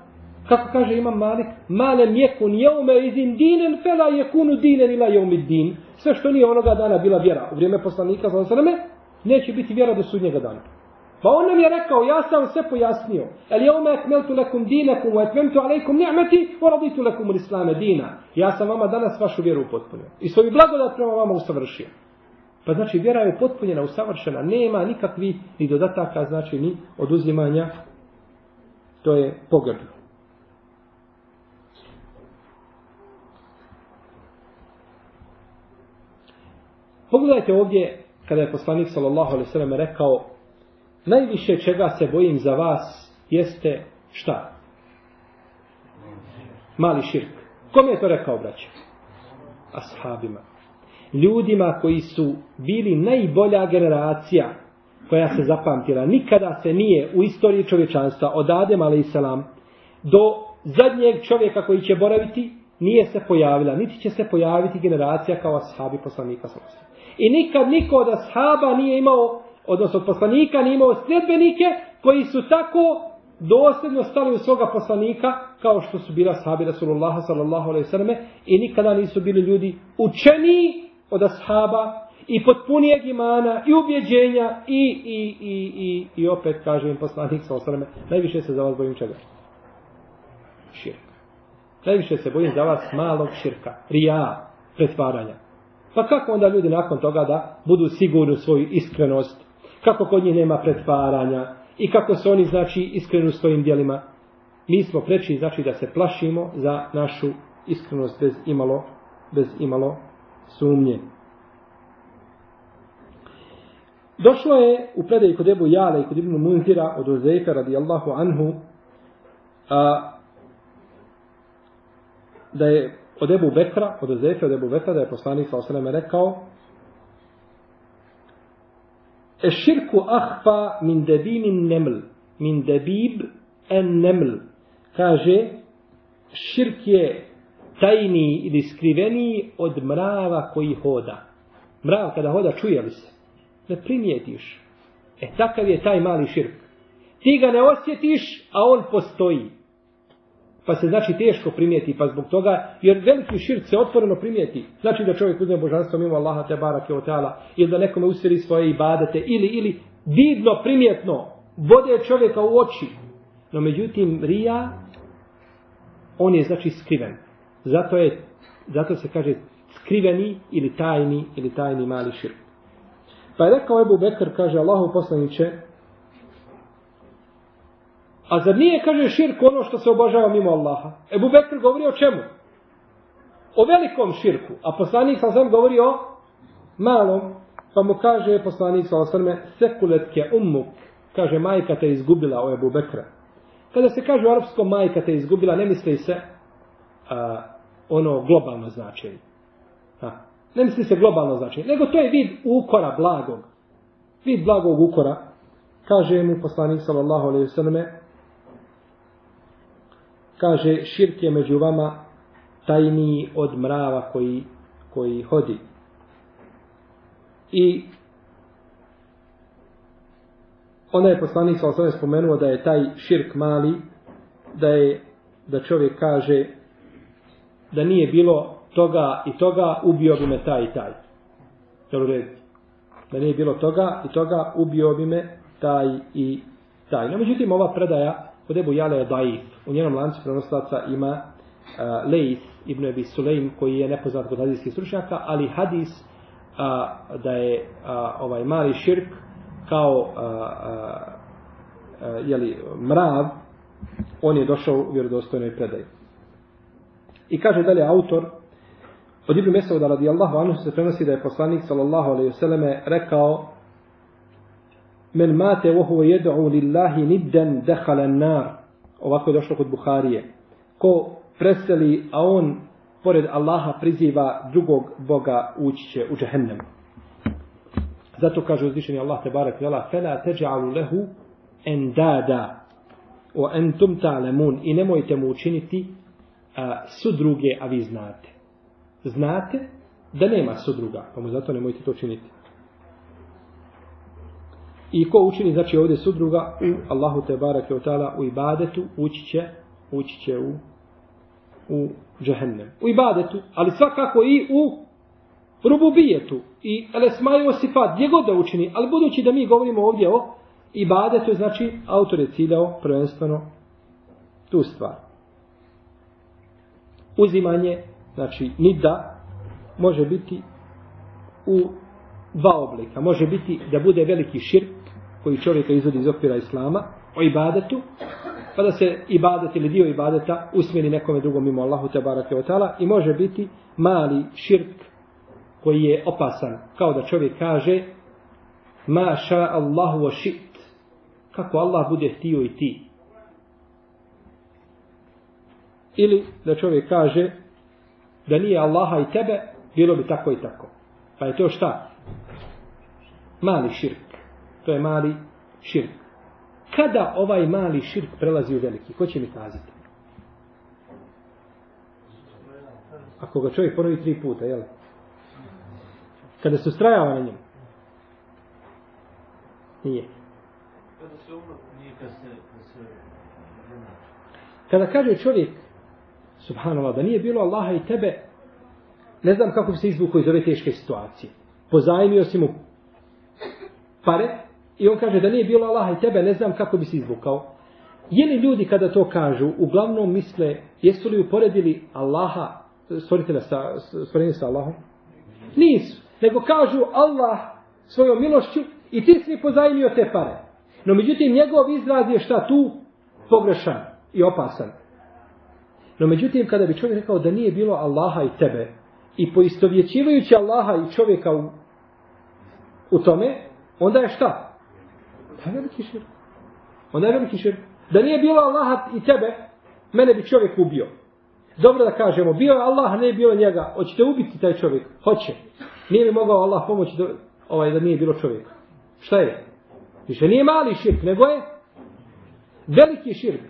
S1: Kako kaže imam Malik, male mjekun jeume izin dinen fela jekunu dinen ila jeumi din. Sve što nije onoga dana bila vjera u vrijeme poslanika znam se neme, neće biti vjera do sudnjega dana. Pa on nam je rekao, ja sam sve pojasnio. El jeume ekmeltu lekum dinakum, wa etmemtu alejkum ni'meti, wa raditu lekum u islame dina. Ja sam vama danas vašu vjeru upotpunio. I svoju blagodat prema vama usavršio. Pa znači vjera je upotpunjena, usavršena. Nema nikakvi ni dodataka, znači ni oduzimanja. To je pogrdno. Pogledajte ovdje kada je poslanik sallallahu alejhi ve sellem rekao najviše čega se bojim za vas jeste šta? Mali širk. Kome je to rekao, braće? Ashabima. Ljudima koji su bili najbolja generacija koja se zapamtila. Nikada se nije u istoriji čovječanstva od Adem a.s. do zadnjeg čovjeka koji će boraviti nije se pojavila. Niti će se pojaviti generacija kao ashabi poslanika. I nikad niko od ashaba nije imao odnosno od poslanika, nije imao sljedbenike koji su tako dosljedno stali u svoga poslanika kao što su bila ashabi Rasulullah sallallahu alaihi sallam i nikada nisu bili ljudi učeni od ashaba i potpunijeg imana i ubjeđenja i, i, i, i, i opet kažem poslanik sa osrame, najviše se za vas bojim čega? Širk. Najviše se bojim za vas malog širka, rija, pretvaranja. Pa kako onda ljudi nakon toga da budu sigurni u svoju iskrenost, kako kod njih nema pretvaranja i kako su oni znači iskreni u svojim dijelima. Mi smo preči znači da se plašimo za našu iskrenost bez imalo, bez imalo sumnje. Došlo je u predaj kod Ebu Jale i kod Ibnu Munzira od Uzeifa radijallahu anhu a, da je od Ebu Bekra, od Ezefe od Ebu Bekra, da je poslanik sa osaleme rekao E širku ahfa min debimin neml, min debib en neml. Kaže, širk je tajni ili skriveni od mrava koji hoda. Mrav kada hoda, čuje li se? Ne primijetiš. E takav je taj mali širk. Ti ga ne osjetiš, a on postoji. Pa se znači teško primijeti, pa zbog toga, jer veliki širk se otvoreno primijeti. Znači da čovjek uzme božanstvo mimo Allaha te barake o ta'ala, ili da nekome usiri svoje ibadete, ili, ili vidno, primjetno, vode čovjeka u oči. No međutim, rija, on je znači skriven. Zato je, zato se kaže skriveni ili tajni ili tajni mali širk. Pa je rekao Ebu Bekr, kaže Allahu poslaniće, a zar nije, kaže, širk ono što se obožava mimo Allaha? Ebu Bekr govori o čemu? O velikom širku. A poslanik sa sam govori o malom. Pa mu kaže poslanik sa sam sekuletke umuk. Kaže, majka te izgubila o Ebu Bekra. Kada se kaže u arapskom majka te izgubila, ne misli se a, ono globalno značenje. Ha. Ne misli se globalno značenje. Nego to je vid ukora blagog. Vid blagog ukora. Kaže mu poslanik sallallahu alaihi sallam kaže širk je među vama tajniji od mrava koji, koji hodi. I onda je poslanik sa osnovne spomenuo da je taj širk mali, da je da čovjek kaže da nije bilo toga i toga, ubio bi me taj i taj. Jel u redu? Da nije bilo toga i toga, ubio bi me taj i taj. No, međutim, ova predaja kod Ebu Jale je daif. U njenom lancu prenoslaca ima e, uh, Leith ibn Ebi Sulejm koji je nepoznat kod hadijskih stručnjaka, ali hadis uh, da je uh, ovaj mali širk kao uh, uh, uh, jeli, mrav, on je došao u vjerodostojnoj predaji. I kaže dalje autor, od Ibn Mesauda radijallahu anhu se prenosi da je poslanik sallallahu alaihi vseleme rekao men mate wa huwa yad'u lillahi niddan dakhala an-nar. Ovako je došlo kod Buharije. Ko preseli a on pored Allaha priziva drugog boga ući će u džehennem. Zato kaže uzvišeni Allah te barek vela fela teđa'u lehu endada o entum ta'lamun i nemojte mu učiniti a, sudruge a vi znate. Znate da nema sudruga pa mu zato nemojte to činiti. I ko učini, znači ovdje sudruga u Allahu te barake od ta'ala u ibadetu, ući će, ući će u, u džahennem. U ibadetu, ali svakako i u rububijetu i elesmaju osifat, gdje god da učini, ali budući da mi govorimo ovdje o ibadetu, znači autor je ciljao prvenstveno tu stvar. Uzimanje, znači nida, može biti u dva oblika. Može biti da bude veliki širk, koji čovjeka izvodi iz okvira islama, o ibadetu, pa da se ibadet ili dio ibadeta usmjeri nekome drugom mimo Allahu te barake o tala i može biti mali širk koji je opasan, kao da čovjek kaže ma ša Allahu wa šit. Kako Allah bude htio i ti. Ili da čovjek kaže da nije Allaha i tebe bilo bi tako i tako. Pa je to šta? Mali širk. To je mali širk. Kada ovaj mali širk prelazi u veliki? Ko će mi kazati? Ako ga čovjek ponovi tri puta, jel? Kada se ustrajava na njemu? Nije. Kada kaže čovjek, subhanallah, da nije bilo Allaha i tebe, ne znam kako bi se izvukao iz ove teške situacije. pozajmio si mu pare i on kaže da nije bilo Allaha i tebe, ne znam kako bi se izvukao. Je li ljudi kada to kažu, uglavnom misle, jesu li uporedili Allaha, stvoritelja sa, stvorenje sa Allahom? Nisu. Nego kažu Allah svojom milošću i ti si pozajmio te pare. No međutim, njegov izraz je šta tu? Pogrešan i opasan. No međutim, kada bi čovjek rekao da nije bilo Allaha i tebe, i poistovjećivajući Allaha i čovjeka u, u tome, onda je šta? To je veliki širk. Onda je veliki širk. Da nije bilo Allaha i tebe, mene bi čovjek ubio. Dobro da kažemo, bio je Allah, a ne bilo njega. Hoćete ubiti taj čovjek? Hoće. Nije mi mogao Allah pomoći da, ovaj, da nije bilo čovjeka. Šta je? Više nije mali širk, nego je veliki širk.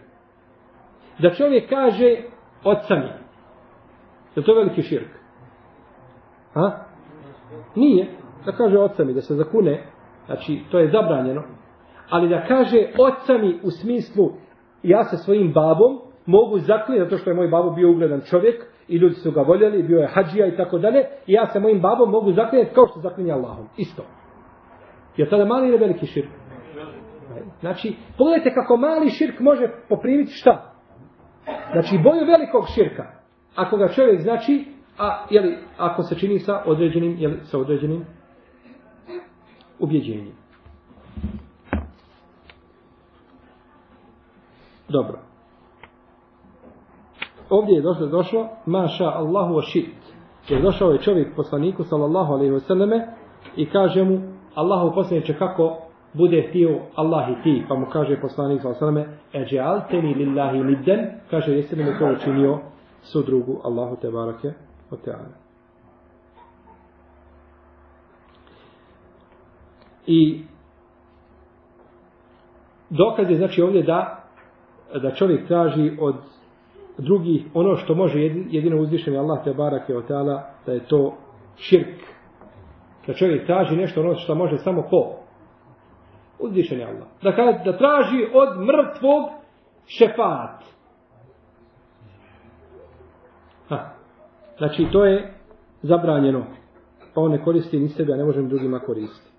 S1: Da čovjek kaže, oca mi. Je to veliki širk? Ha? Nije. Da kaže oca mi, da se zakune, znači to je zabranjeno. Ali da kaže oca mi u smislu, ja se svojim babom mogu zaklinjati, zato što je moj babo bio ugledan čovjek, i ljudi su ga voljeli, bio je hađija i tako dalje, i ja se mojim babom mogu zaklinjati kao što zaklinja Allahom. Isto. Je tada mali ili veliki širk? Znači, pogledajte kako mali širk može poprimiti šta? Znači, boju velikog širka. Ako ga čovjek znači, a jeli, ako se čini sa određenim, jeli, sa određenim ubjeđenjem. Dobro. Ovdje je došlo, došlo maša Allahu wa šit. Je došao je čovjek poslaniku sallallahu alejhi ve selleme i kaže mu Allahu poslanice kako bude htio Allah i ti, pa mu kaže poslanik sallallahu alejhi ve selleme ejalteni lillahi nidden, kaže jesi li mi to učinio sudrugu Allahu te barake o teala. I dokaz je znači ovdje da da čovjek traži od drugih ono što može jedino uzvišeni Allah te barake od tala, da je to širk. Da čovjek traži nešto ono što može samo ko? Uzvišeni Allah. Da, kada, da traži od mrtvog šefat. Ha. Znači, to je zabranjeno. Pa on ne koristi ni sebe, a ne možemo drugima koristiti.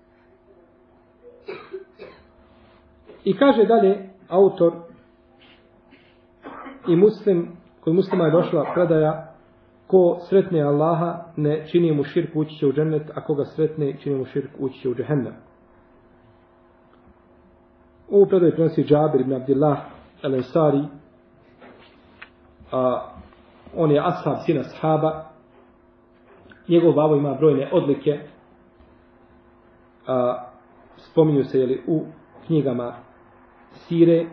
S1: I kaže dalje autor i muslim, kod muslima je došla predaja ko sretne Allaha ne čini mu širk ući će u džennet, a koga sretne čini mu širk ući će u džehennem. Ovu predaju prenosi Džabir ibn Abdillah el-Ansari, a on je ashab sina sahaba, njegov babo ima brojne odlike, a, spominju se jeli, u knjigama Sire,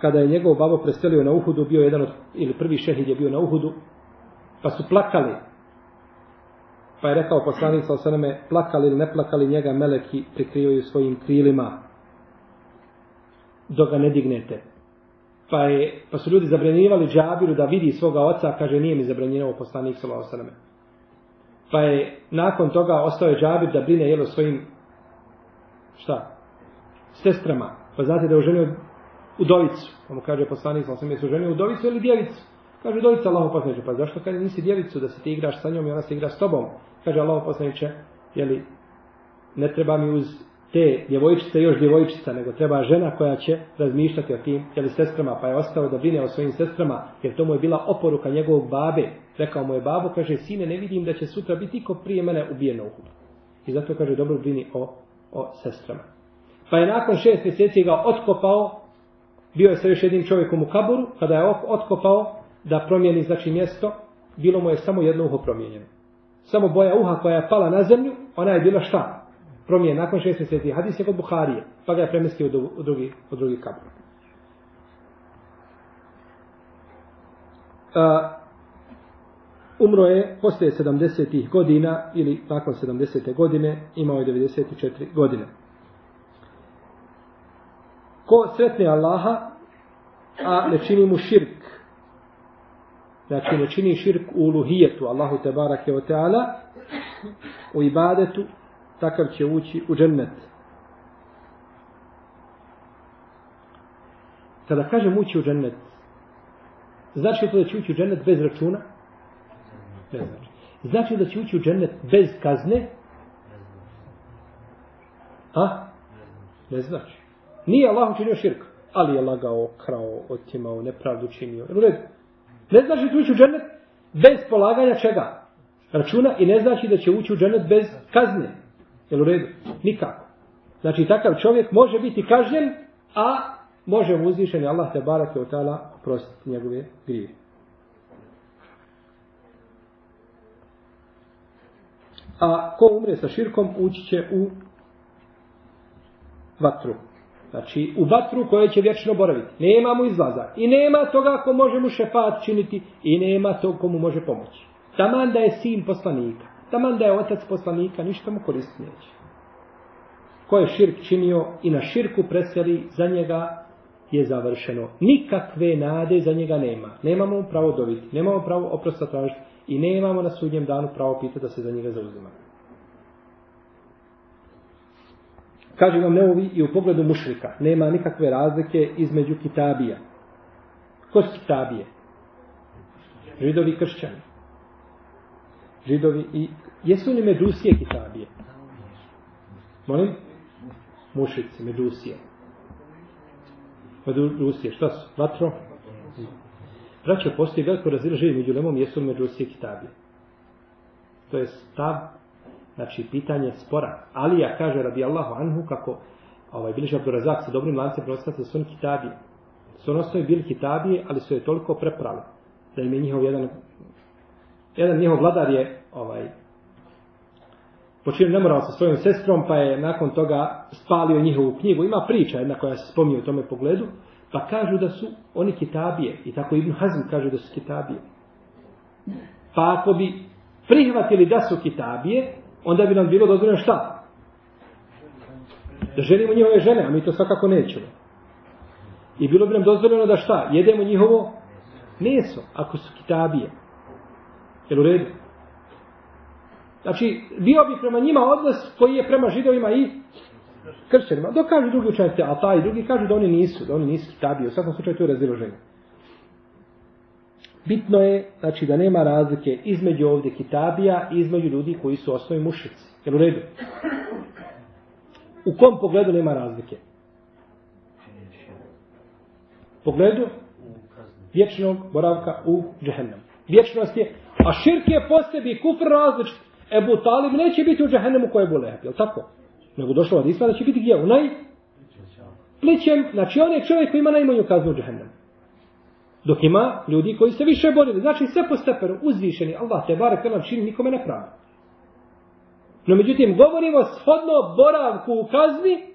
S1: kada je njegov babo preselio na Uhudu, bio jedan od, ili prvi šehid je bio na Uhudu, pa su plakali, pa je rekao poslanik sa osaname, plakali ili ne plakali, njega meleki prikrivaju svojim krilima, dok ga ne dignete pa, je, pa su ljudi zabranjivali džabiru da vidi svoga oca, kaže nije mi zabranjivao poslanik sa osaname. Pa je nakon toga ostao je džabir da brine jelo svojim šta? Sestrama. Pa znate da je oženio udovicu. Pa mu kaže poslanik sam sam je suženio udovicu ili djevicu? Kaže udovica Allahu poslaniče, pa zašto kaže nisi djevicu da se ti igraš sa njom i ona se igra s tobom? Kaže Allahu poslaniče, je li ne treba mi uz te djevojčice još djevojčica, nego treba žena koja će razmišljati o tim jeli sestrama, pa je ostao da brine o svojim sestrama, jer to mu je bila oporuka njegovog babe. Rekao mu je babo, kaže, sine, ne vidim da će sutra biti iko prije mene ubijeno u hudu. I zato kaže, dobro brini o, o sestrama. Pa je nakon šest mjeseci ga otkopao, bio je sa još jednim čovjekom u kaburu, kada je otkopao da promijeni znači mjesto, bilo mu je samo jedno uho promijenjeno. Samo boja uha koja je pala na zemlju, ona je bila šta? promijen nakon šest mjeseci. Hadis je kod Buharije, pa ga je premestio u drugi, u drugi kabur. Uh, umro je poslije 70. godina ili nakon 70. godine imao je 94 godine. Ko sretne Allaha, a ne čini mu širk, znači ne čini širk u uluhijetu, Allahu te barake o teala, u ibadetu, takav će ući u džennet. Kada kažem ući u džennet, znači to da će ući u džennet bez računa? Ne znači. Znači da će ući u džennet bez kazne? A? Ne znači. Nije Allah učinio širk, ali je lagao, krao, otimao, nepravdu činio. U redu. Ne znači da ući u džennet bez polaganja čega? Računa i ne znači da će ući u džennet bez kazne. Jel u redu? Nikako. Znači takav čovjek može biti kažnjen, a može mu uzvišeni Allah te barake od tala prostiti njegove grije. A ko umre sa širkom, ući će u vatru. Znači, u vatru koje će vječno boraviti. Nema mu izlaza. I nema toga ko može mu šefat činiti. I nema tog komu može pomoći. Taman da je sin poslanika. Taman da je otac poslanika. Ništa mu koristi neće. Ko je širk činio i na širku preseli za njega je završeno. Nikakve nade za njega nema. Nemamo mu pravo dobiti. Nemamo pravo oprosta tražiti. I nemamo na sudnjem danu pravo pitati da se za njega zauzima. Kaže vam Neovi i u pogledu mušrika. Nema nikakve razlike između kitabija. Ko su kitabije? Židovi i kršćani. Židovi i... Jesu li medusije kitabije? Molim? Mušici, medusije. Medusije, šta su? Vatro? Braćo, postoji veliko razilaženje među lemom jesu li medusije kitabije. To je stav znači pitanje spora. Alija kaže radi Allahu anhu kako ovaj biliš Abdurazak sa dobrim lancem prenosaca da su oni kitabije. Su ono svoje bili kitabije, ali su je toliko preprali da im je njihov jedan jedan njihov vladar je ovaj počinio nemoral sa svojom sestrom, pa je nakon toga spalio njihovu knjigu. Ima priča jedna koja se spominje u tome pogledu, pa kažu da su oni kitabije. I tako Ibn Hazm kaže da su kitabije. Pa ako bi prihvatili da su kitabije, onda bi nam bilo dozvoljeno šta? Da želimo njihove žene, a mi to svakako nećemo. I bilo bi nam dozvoljeno da šta? Jedemo njihovo meso, ako su kitabije. Jel u redu? Znači, bio bi prema njima odnos koji je prema židovima i kršćanima. Dok kažu drugi učenjaci, a taj drugi kažu da oni nisu, da oni nisu kitabije. U svakom slučaju to je raziloženje. Bitno je, znači, da nema razlike između ovdje kitabija i između ljudi koji su osnovi mušici. Jel u redu? U kom pogledu nema razlike? Pogledu vječnog boravka u džehennemu. Vječnost je, a širk je po sebi kufr različit. Ebu Talib neće biti u džehennemu koje je bolehab, jel tako? Nego došlo od Isma da će biti gdje? U naj? Plićem, znači on je čovjek koji ima najmanju kaznu u džehennemu. Dok ima ljudi koji se više borili. Znači sve po stepenu uzvišeni. Allah te barek nam čini nikome ne pravi. No međutim, govorimo shodno boravku u kazni,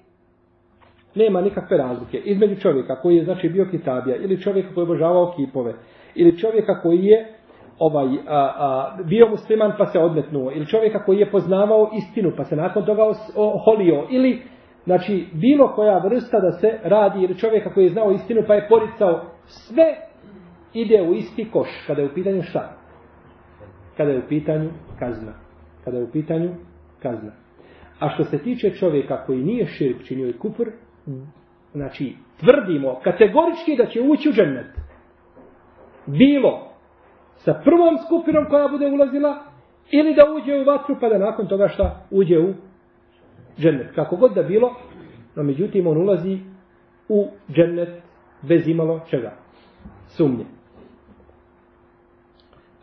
S1: nema nikakve razlike. Između čovjeka koji je znači bio kitabija, ili čovjeka koji je obožavao kipove, ili čovjeka koji je ovaj a, a, bio musliman pa se odmetnuo, ili čovjeka koji je poznavao istinu pa se nakon toga oholio, ili znači bilo koja vrsta da se radi, ili čovjeka koji je znao istinu pa je poricao sve ide u isti koš kada je u pitanju šta? Kada je u pitanju kazna. Kada je u pitanju kazna. A što se tiče čovjeka koji nije širk činio i kupr, znači tvrdimo kategorički da će ući u džennet. Bilo sa prvom skupinom koja bude ulazila ili da uđe u vatru pa da nakon toga šta uđe u džennet. Kako god da bilo, no međutim on ulazi u džennet bez imalo čega. Sumnje.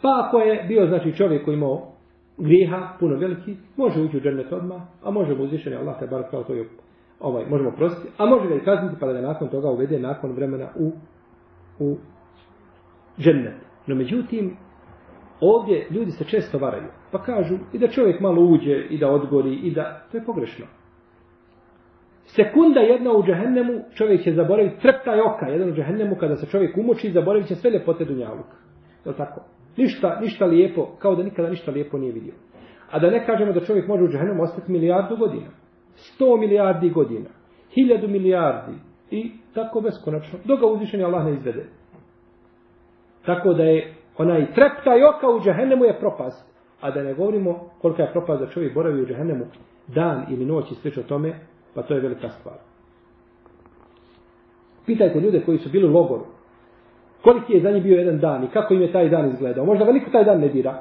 S1: Pa ako je bio znači čovjek koji imao griha, puno veliki, može ući u džennet odmah, a može mu uzvišeni Allah te bar kao to je ovaj, možemo prostiti, a može ga i kazniti pa da ga nakon toga uvede nakon vremena u, u džennet. No međutim, ovdje ljudi se često varaju, pa kažu i da čovjek malo uđe i da odgori i da, to je pogrešno. Sekunda jedna u džehennemu, čovjek će zaboraviti, treptaj oka, jedan u džehennemu, kada se čovjek umoči, zaboravit će sve ljepote dunjaluka. Je li tako? Ništa, ništa lijepo, kao da nikada ništa lijepo nije vidio. A da ne kažemo da čovjek može u džahennom ostati milijardu godina. Sto milijardi godina. Hiljadu milijardi. I tako beskonačno. Dok ga uzvišenje Allah ne izvede. Tako da je onaj treptaj oka u džahennemu je propast. A da ne govorimo kolika je propast da čovjek boravi u džahennemu dan ili noć i slično tome, pa to je velika stvar. Pitajte ljude koji su bili u logoru, koliki je za njih bio jedan dan i kako im je taj dan izgledao. Možda ga niko taj dan ne dira.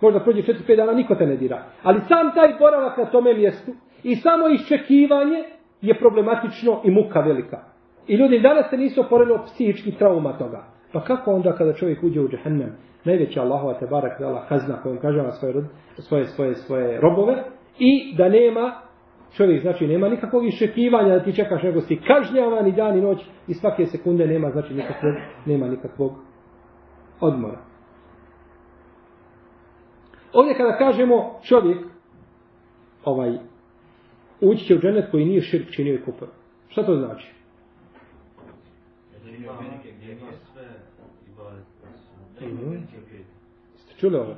S1: Možda prođe 4-5 dana, niko te ne dira. Ali sam taj boravak na tome mjestu i samo iščekivanje je problematično i muka velika. I ljudi danas se nisu oporili od psihičkih trauma toga. Pa kako onda kada čovjek uđe u džehennem, najveća Allahova te barak dala kazna kojom kaže na svoje, svoje, svoje, svoje robove i da nema čovjek znači nema nikakvog iščekivanja da ti čekaš nego si kažnjavan i dan i noć i svake sekunde nema znači nikakvog, nema nikakvog odmora. Ovdje kada kažemo čovjek ovaj ući će u dženet koji nije širk činio i kupor. Šta to znači? Ste čuli ovo?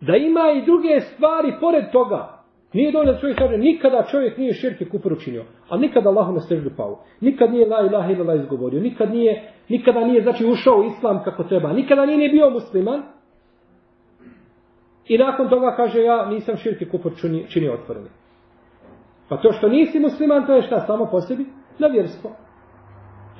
S1: Da ima i druge stvari pored toga. Nije dovoljno da čovjek kaže, nikada čovjek nije širk i učinio, a nikada Allahu na steždu pao. Nikad nije la ilaha ila izgovorio, nikad nije, nikada nije znači ušao u islam kako treba, nikada nije bio musliman. I nakon toga kaže, ja nisam širk i kupor činio, činio otvoreni. Pa to što nisi musliman, to je šta samo po sebi? Na vjerstvo.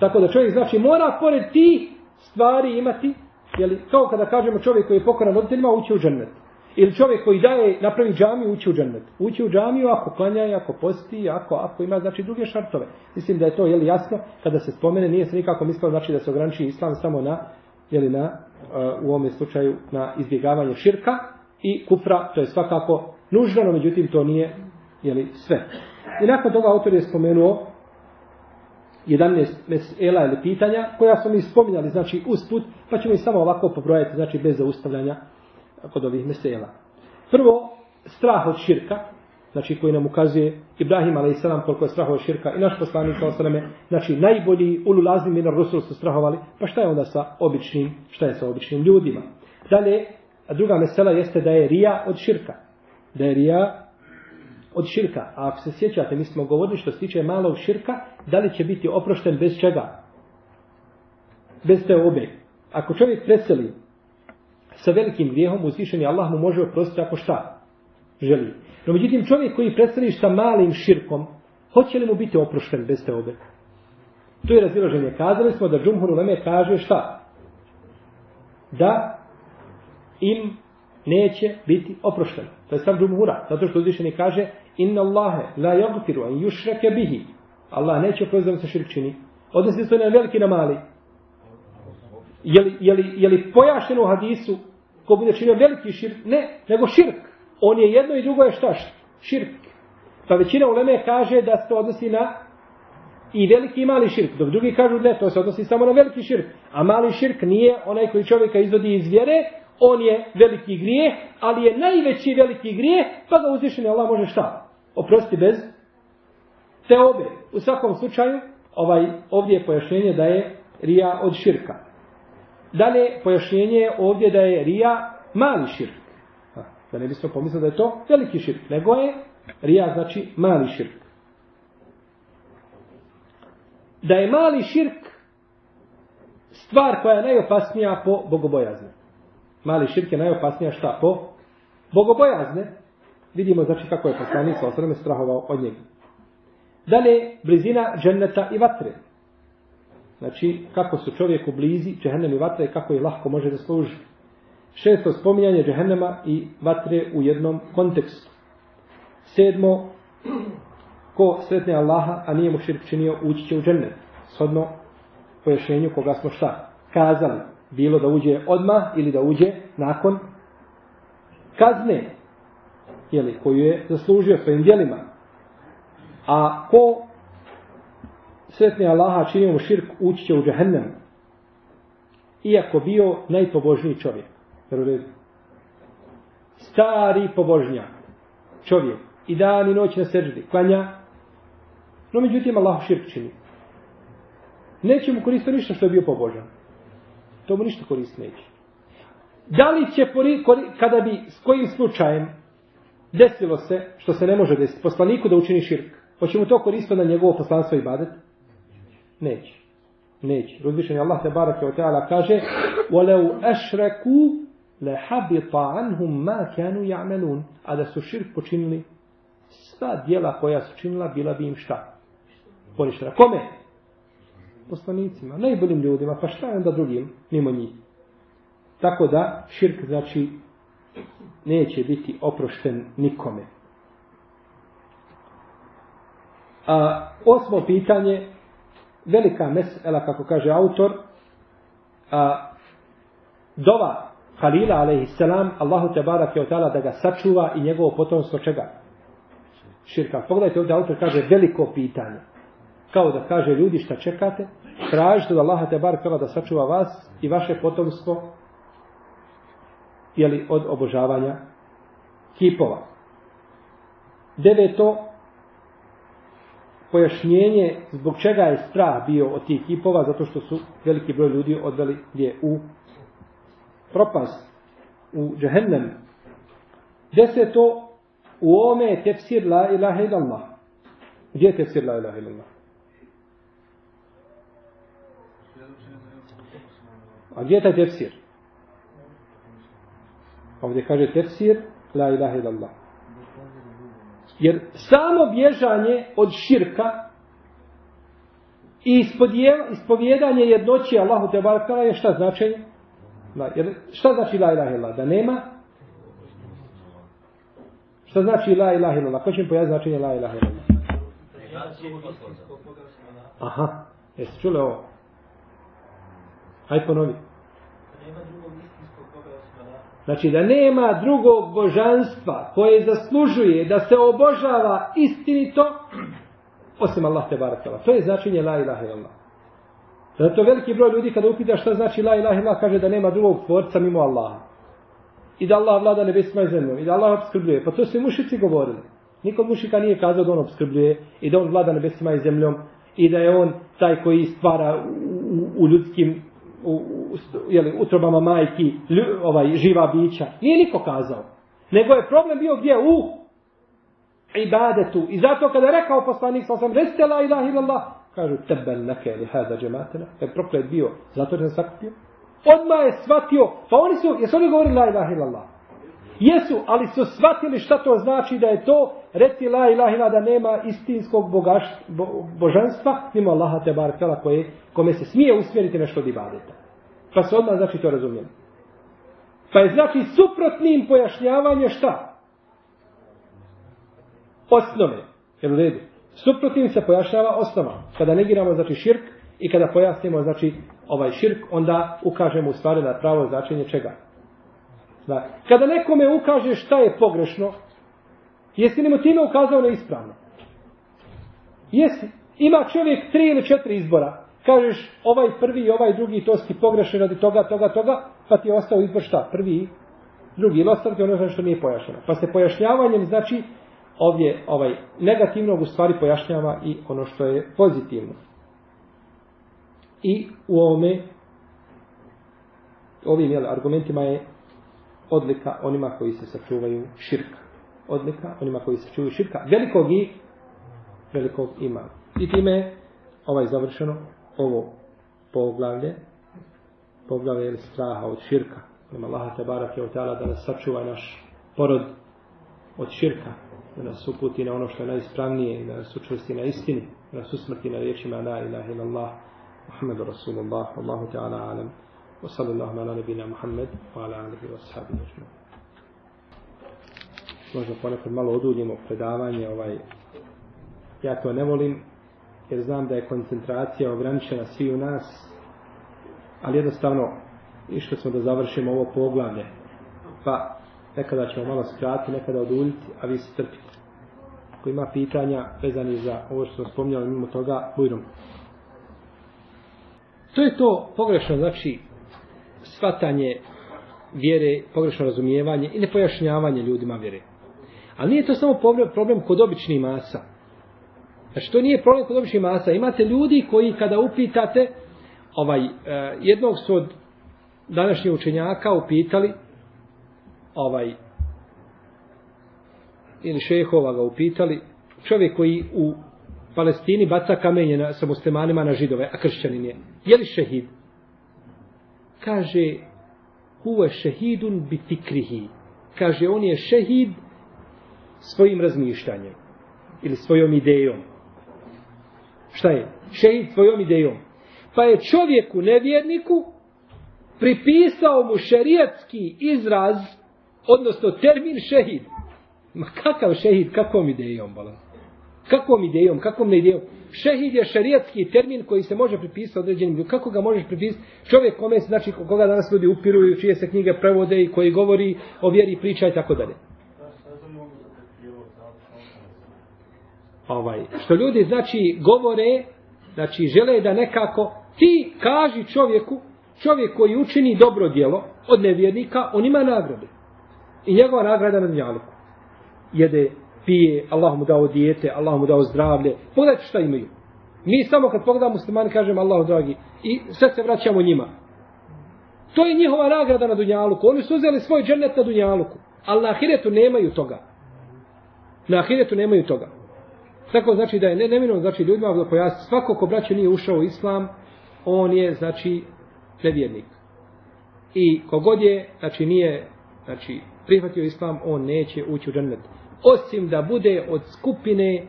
S1: Tako da čovjek znači mora pored ti stvari imati, jeli, kao kada kažemo čovjek koji je pokoran roditeljima, ući u džennet. Ili čovjek koji daje, napravi džamiju, ući u džennet. Ući u džamiju ako klanja, ako posti, ako, ako ima, znači, druge šartove. Mislim da je to, jeli, jasno, kada se spomene, nije se nikako mislilo, znači, da se ograniči islam samo na, jeli, na, uh, u ovom slučaju, na izbjegavanje širka i kufra, to je svakako nužno, međutim, to nije, jeli, sve. I nakon toga autor je spomenuo 11 mesela ili pitanja, koja smo mi spominjali, znači, usput, pa ćemo ih samo ovako pobrojati, znači, bez zaustavljanja kod ovih mesela. Prvo, strah od širka, znači koji nam ukazuje Ibrahim a.s. koliko je strah od širka i naš poslanik a.s. znači najbolji ululazni minar Rusul su strahovali, pa šta je onda sa običnim, šta je sa običnim ljudima? Dalje, a druga mesela jeste da je rija od širka. Da je rija od širka. A ako se sjećate, mi smo govorili što se tiče malog širka, da li će biti oprošten bez čega? Bez te obe. Ako čovjek preseli sa velikim grijehom uzvišeni Allah mu može oprostiti ako šta želi. No međutim čovjek koji predstaviš sa malim širkom, hoće li mu biti oprošten bez te obe? To je razilaženje. Kazali smo da Džumhur Uleme kaže šta? Da im neće biti oprošten. To je sam Džumhura. Zato što uzvišeni kaže Inna Allahe la jagfiru an yushrake bihi. Allah neće oprostiti da se širk čini. Odnosi se na veliki na mali. Je li, je li, je li pojašeno u hadisu ko bude činio veliki širk, ne, nego širk. On je jedno i drugo je šta? Širk. Pa većina uleme kaže da se to odnosi na i veliki i mali širk. Dok drugi kažu ne, to se odnosi samo na veliki širk. A mali širk nije onaj koji čovjeka izvodi iz vjere, on je veliki grije, ali je najveći veliki grije, pa ga uzvišeni Allah može šta? Oprosti bez te obe. U svakom slučaju, ovaj, ovdje je pojašnjenje da je rija od širka. Dalje, pojašnjenje je ovdje da je rija mali širk. Da ne bismo pomislili da je to veliki širk. Nego je rija znači mali širk. Da je mali širk stvar koja je najopasnija po bogobojazne. Mali širk je najopasnija šta po bogobojazne. Vidimo znači kako je poslanik sa osrame strahovao od njega. Dalje, blizina dženneta i vatre. Znači, kako su čovjeku blizi džehennem i vatre, kako je lahko može da služi. Šesto, spominjanje džehennema i vatre u jednom kontekstu. Sedmo, ko sretne Allaha, a nije mu širk činio, ući će u džennet. Shodno pojašnjenju koga smo šta kazali. Bilo da uđe odma ili da uđe nakon kazne jeli, koju je zaslužio svojim djelima. A ko sretni Allaha činio mu širk, ući će u džahennem. Iako bio najpobožniji čovjek. Stari pobožnjak. Čovjek. I dan i noć na seždi. Klanja. No međutim Allah širk čini. Neće mu koristiti ništa što je bio pobožan. To mu ništa koristiti neće. Da li će, pori, kori, kada bi s kojim slučajem desilo se, što se ne može desiti, poslaniku da učini širk, hoće mu to koristiti na njegovo poslanstvo i badet? Neće. Neće. Uzvišen Allah te barake od teala kaže وَلَوْ أَشْرَكُوا لَحَبِطَ عَنْهُمْ مَا كَانُوا يَعْمَلُونَ A da su širk počinili sva dijela koja su činila bila bi im šta? Poništena. Kome? Poslanicima. Najboljim ljudima. Pa šta je onda drugim mimo njih? Tako da širk znači neće biti oprošten nikome. A, osmo pitanje velika mesela, kako kaže autor, a, dova Halila, alaihissalam, Allahu te barak je otala da ga sačuva i njegovo potomstvo čega? Širka. Pogledajte ovdje, autor kaže veliko pitanje. Kao da kaže ljudi šta čekate, tražite da Allaha te barak da sačuva vas i vaše potomstvo jeli, od obožavanja kipova. Deveto, pojašnjenje zbog čega je strah bio od tih kipova, zato što su veliki broj ljudi odveli gdje u propast, u džehennem. Deseto, u ome je tefsir la ilaha illallah. Gdje je tefsir la ilaha illallah? A gdje je taj tefsir? Ovdje kaže tefsir la ilaha illallah. Jer samo bježanje od širka i ispovjedanje jednoći Allahu te barkala je šta značenje? Da, jer šta znači la ilaha illallah? Da nema? Šta znači la ilaha illallah? Ko će mi pojasniti značenje la ilaha illallah? Aha, jesi čuli ovo? Hajde ponovi. Znači da nema drugog božanstva koje zaslužuje da se obožava istinito osim Allah te barakala. To je značenje la ilaha illallah. Zato veliki broj ljudi kada upita šta znači la ilaha illallah kaže da nema drugog tvorca mimo Allaha. I da Allah vlada nebesima i zemljom. I da Allah obskrbljuje. Pa to su mušici govorili. Nikom mušika nije kazao da on obskrbljuje i da on vlada nebesima i zemljom i da je on taj koji stvara u, u, u ljudskim u, u, jeli, utrobama majki lju, ovaj, živa bića. Nije niko kazao. Nego je problem bio gdje? U ibadetu. I zato kada je rekao poslanik sa osam, recite la ilaha illallah, kažu tebel neke li hada džematena. Je proklet bio, zato je sakupio. Odmah je shvatio, pa oni su, jesu oni govorili la ilaha illallah? Jesu, ali su shvatili šta to znači da je to, reci la ilaha ila da nema istinskog bogaš, bo, božanstva, mimo Allaha te barakala koje, kome se smije usmjeriti nešto od ibadeta. Pa se odmah znači to razumijeli. Pa je znači suprotnim pojašnjavanje šta? Osnove. Jel u redu? Suprotnim se pojašnjava osnova. Kada negiramo znači širk i kada pojasnimo znači ovaj širk, onda ukažemo u stvari na pravo značenje čega? Da. Kada nekome ukaže šta je pogrešno, jesi li mu time ukazao na ispravno? Jesi. Ima čovjek tri ili četiri izbora. Kažeš ovaj prvi i ovaj drugi, to si pogrešen radi toga, toga, toga, pa ti je ostao izbor šta? Prvi drugi. Ili ostalo ti ono što nije pojašnjeno. Pa se pojašnjavanjem, znači, ovdje ovaj negativnog u stvari pojašnjava i ono što je pozitivno. I u ovome ovim jel, argumentima je odlika onima koji se sačuvaju širka. Odlika onima koji se sačuvaju širka. Velikog i velikog ima. I time ovaj završeno ovo poglavlje poglavlje je straha od širka. Nema Allaha te barak je otala da nas sačuva naš porod od širka. Da nas uputi na ono što je najispravnije i da nas učvrsti na istini. Da nas usmrti na riječima la ilaha illallah Muhammedu Rasulullah Allahu Teala alam وصلى الله على نبينا محمد وعلى آله وصحبه أجمعين možda ponekad malo oduljimo predavanje ovaj ja to ne volim jer znam da je koncentracija ograničena svi u nas ali jednostavno išli smo da završimo ovo poglavlje pa nekada ćemo malo skratiti nekada oduljiti a vi se trpite ako ima pitanja vezani za ovo što smo spomnjali mimo toga bujrom to je to pogrešno znači svatanje vjere, pogrešno razumijevanje i nepojašnjavanje ljudima vjere. Ali nije to samo problem kod običnih masa. Znači, to nije problem kod običnih masa. Imate ljudi koji kada upitate, ovaj, eh, jednog su od današnjih učenjaka upitali, ovaj, ili šehova ga upitali, čovjek koji u Palestini baca kamenje na, sa muslimanima na židove, a kršćanin je. Je li šehid? Kaže huve šehidun bitikrihi. Kaže, on je šehid svojim razmišljanjem ili svojom idejom. Šta je? Šehid svojom idejom. Pa je čovjeku, nevjerniku, pripisao mu šerijatski izraz Odnosno, termin šehid. Ma kakav šehid, kakvom idejom, bala? Kakvom idejom, kakvom ne idejom? Šehid je šerijatski termin koji se može pripisati određenim ljudima. Kako ga možeš pripisati? Čovjek kome se, znači, koga danas ljudi upiruju, čije se knjige prevode i koji govori o vjeri, priča i tako dalje. Ovaj, što ljudi, znači, govore, znači, žele da nekako, ti kaži čovjeku, čovjek koji učini dobro djelo od nevjernika, on ima nagrade. I njegova nagrada na dnjalu. Jede, pije, Allah mu dao dijete, Allah mu dao zdravlje. Pogledajte šta imaju. Mi samo kad pogledamo muslimani kažemo Allahu dragi i sve se vraćamo njima. To je njihova nagrada na Dunjaluku. Oni su uzeli svoj džennet na Dunjaluku. Ali na Ahiretu nemaju toga. Na Ahiretu nemaju toga. Tako znači da je ne, neminom znači ljudima da pojasni, svako ko braće nije ušao u islam, on je, znači, nevjernik. I kogod je, znači nije, znači, prihvatio islam, on neće ući u džennet. Osim da bude od skupine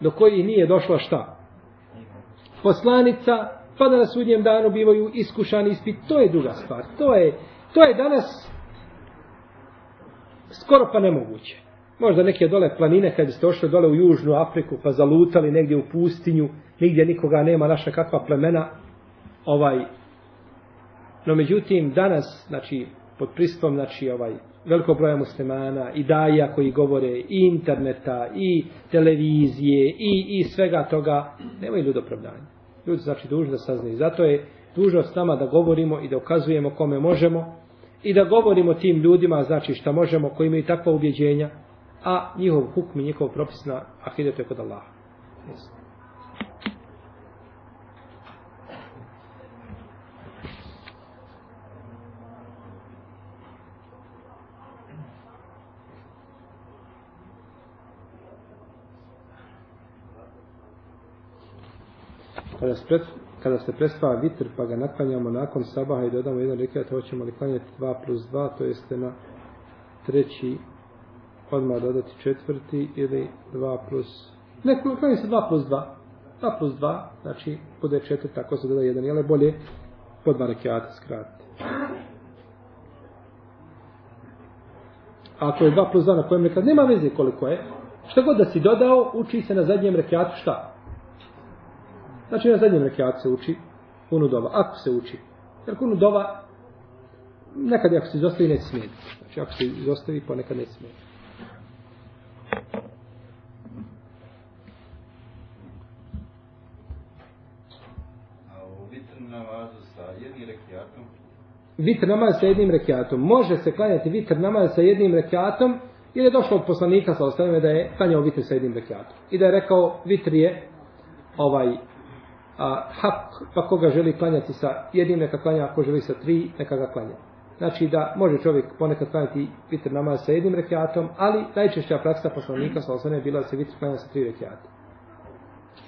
S1: do kojih nije došla šta? Poslanica, pa da na sudnjem danu bivaju iskušani ispit, to je druga stvar. To je, to je danas skoro pa nemoguće. Možda neke dole planine, kad ste ošli dole u Južnu Afriku, pa zalutali negdje u pustinju, nigdje nikoga nema, naša kakva plemena, ovaj, no međutim, danas, znači, pod pristom, znači, ovaj, veliko broja muslimana, i daja koji govore, i interneta, i televizije, i, i svega toga, nemaju ljudi opravdanja. Ljudi, znači, dužni da saznaju. Zato je dužnost nama da govorimo i da ukazujemo kome možemo, i da govorimo tim ljudima, znači, šta možemo, koji imaju takva ubjeđenja, a njihov hukm i njihov propis na ahidetu je kod Allaha. Yes. Kada se, pred, kada se prespava vitr pa ga naklanjamo nakon sabaha i dodamo jedan rekiat, hoćemo li klanjati 2 plus 2, to jeste na treći odmah dodati četvrti ili 2 plus... Ne, klanje se 2 plus 2. 2 plus 2, znači bude četiri, tako se doda jedan, jel bolje po dva rekiata skratiti. Ako je 2 plus 2 na kojem rekiat, nema veze koliko je. Šta god da si dodao, uči se na zadnjem rekiatu šta? Znači na zadnjem rekiatu se uči kunu dova, ako se uči. Jer kunu dova, nekad ako se izostavi, ne smije. Znači ako se izostavi, ponekad ne smije. Vitr namaz sa jednim rekiatom. Može se klanjati vitr namaz sa jednim rekiatom ili je došlo od poslanika sa ostavime da je klanjao vitr sa jednim rekiatom. I da je rekao vitr je ovaj a, hak, pa koga želi klanjati sa jednim neka klanja, ako želi sa tri, neka ga klanja. Znači da može čovjek ponekad klanjati vitr namaz sa jednim rekiatom, ali najčešća praksa poslanika sa osnovne je bila da se vitr klanja sa tri rekiata.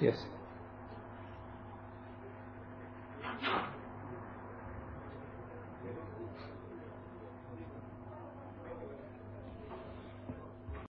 S1: Jesi.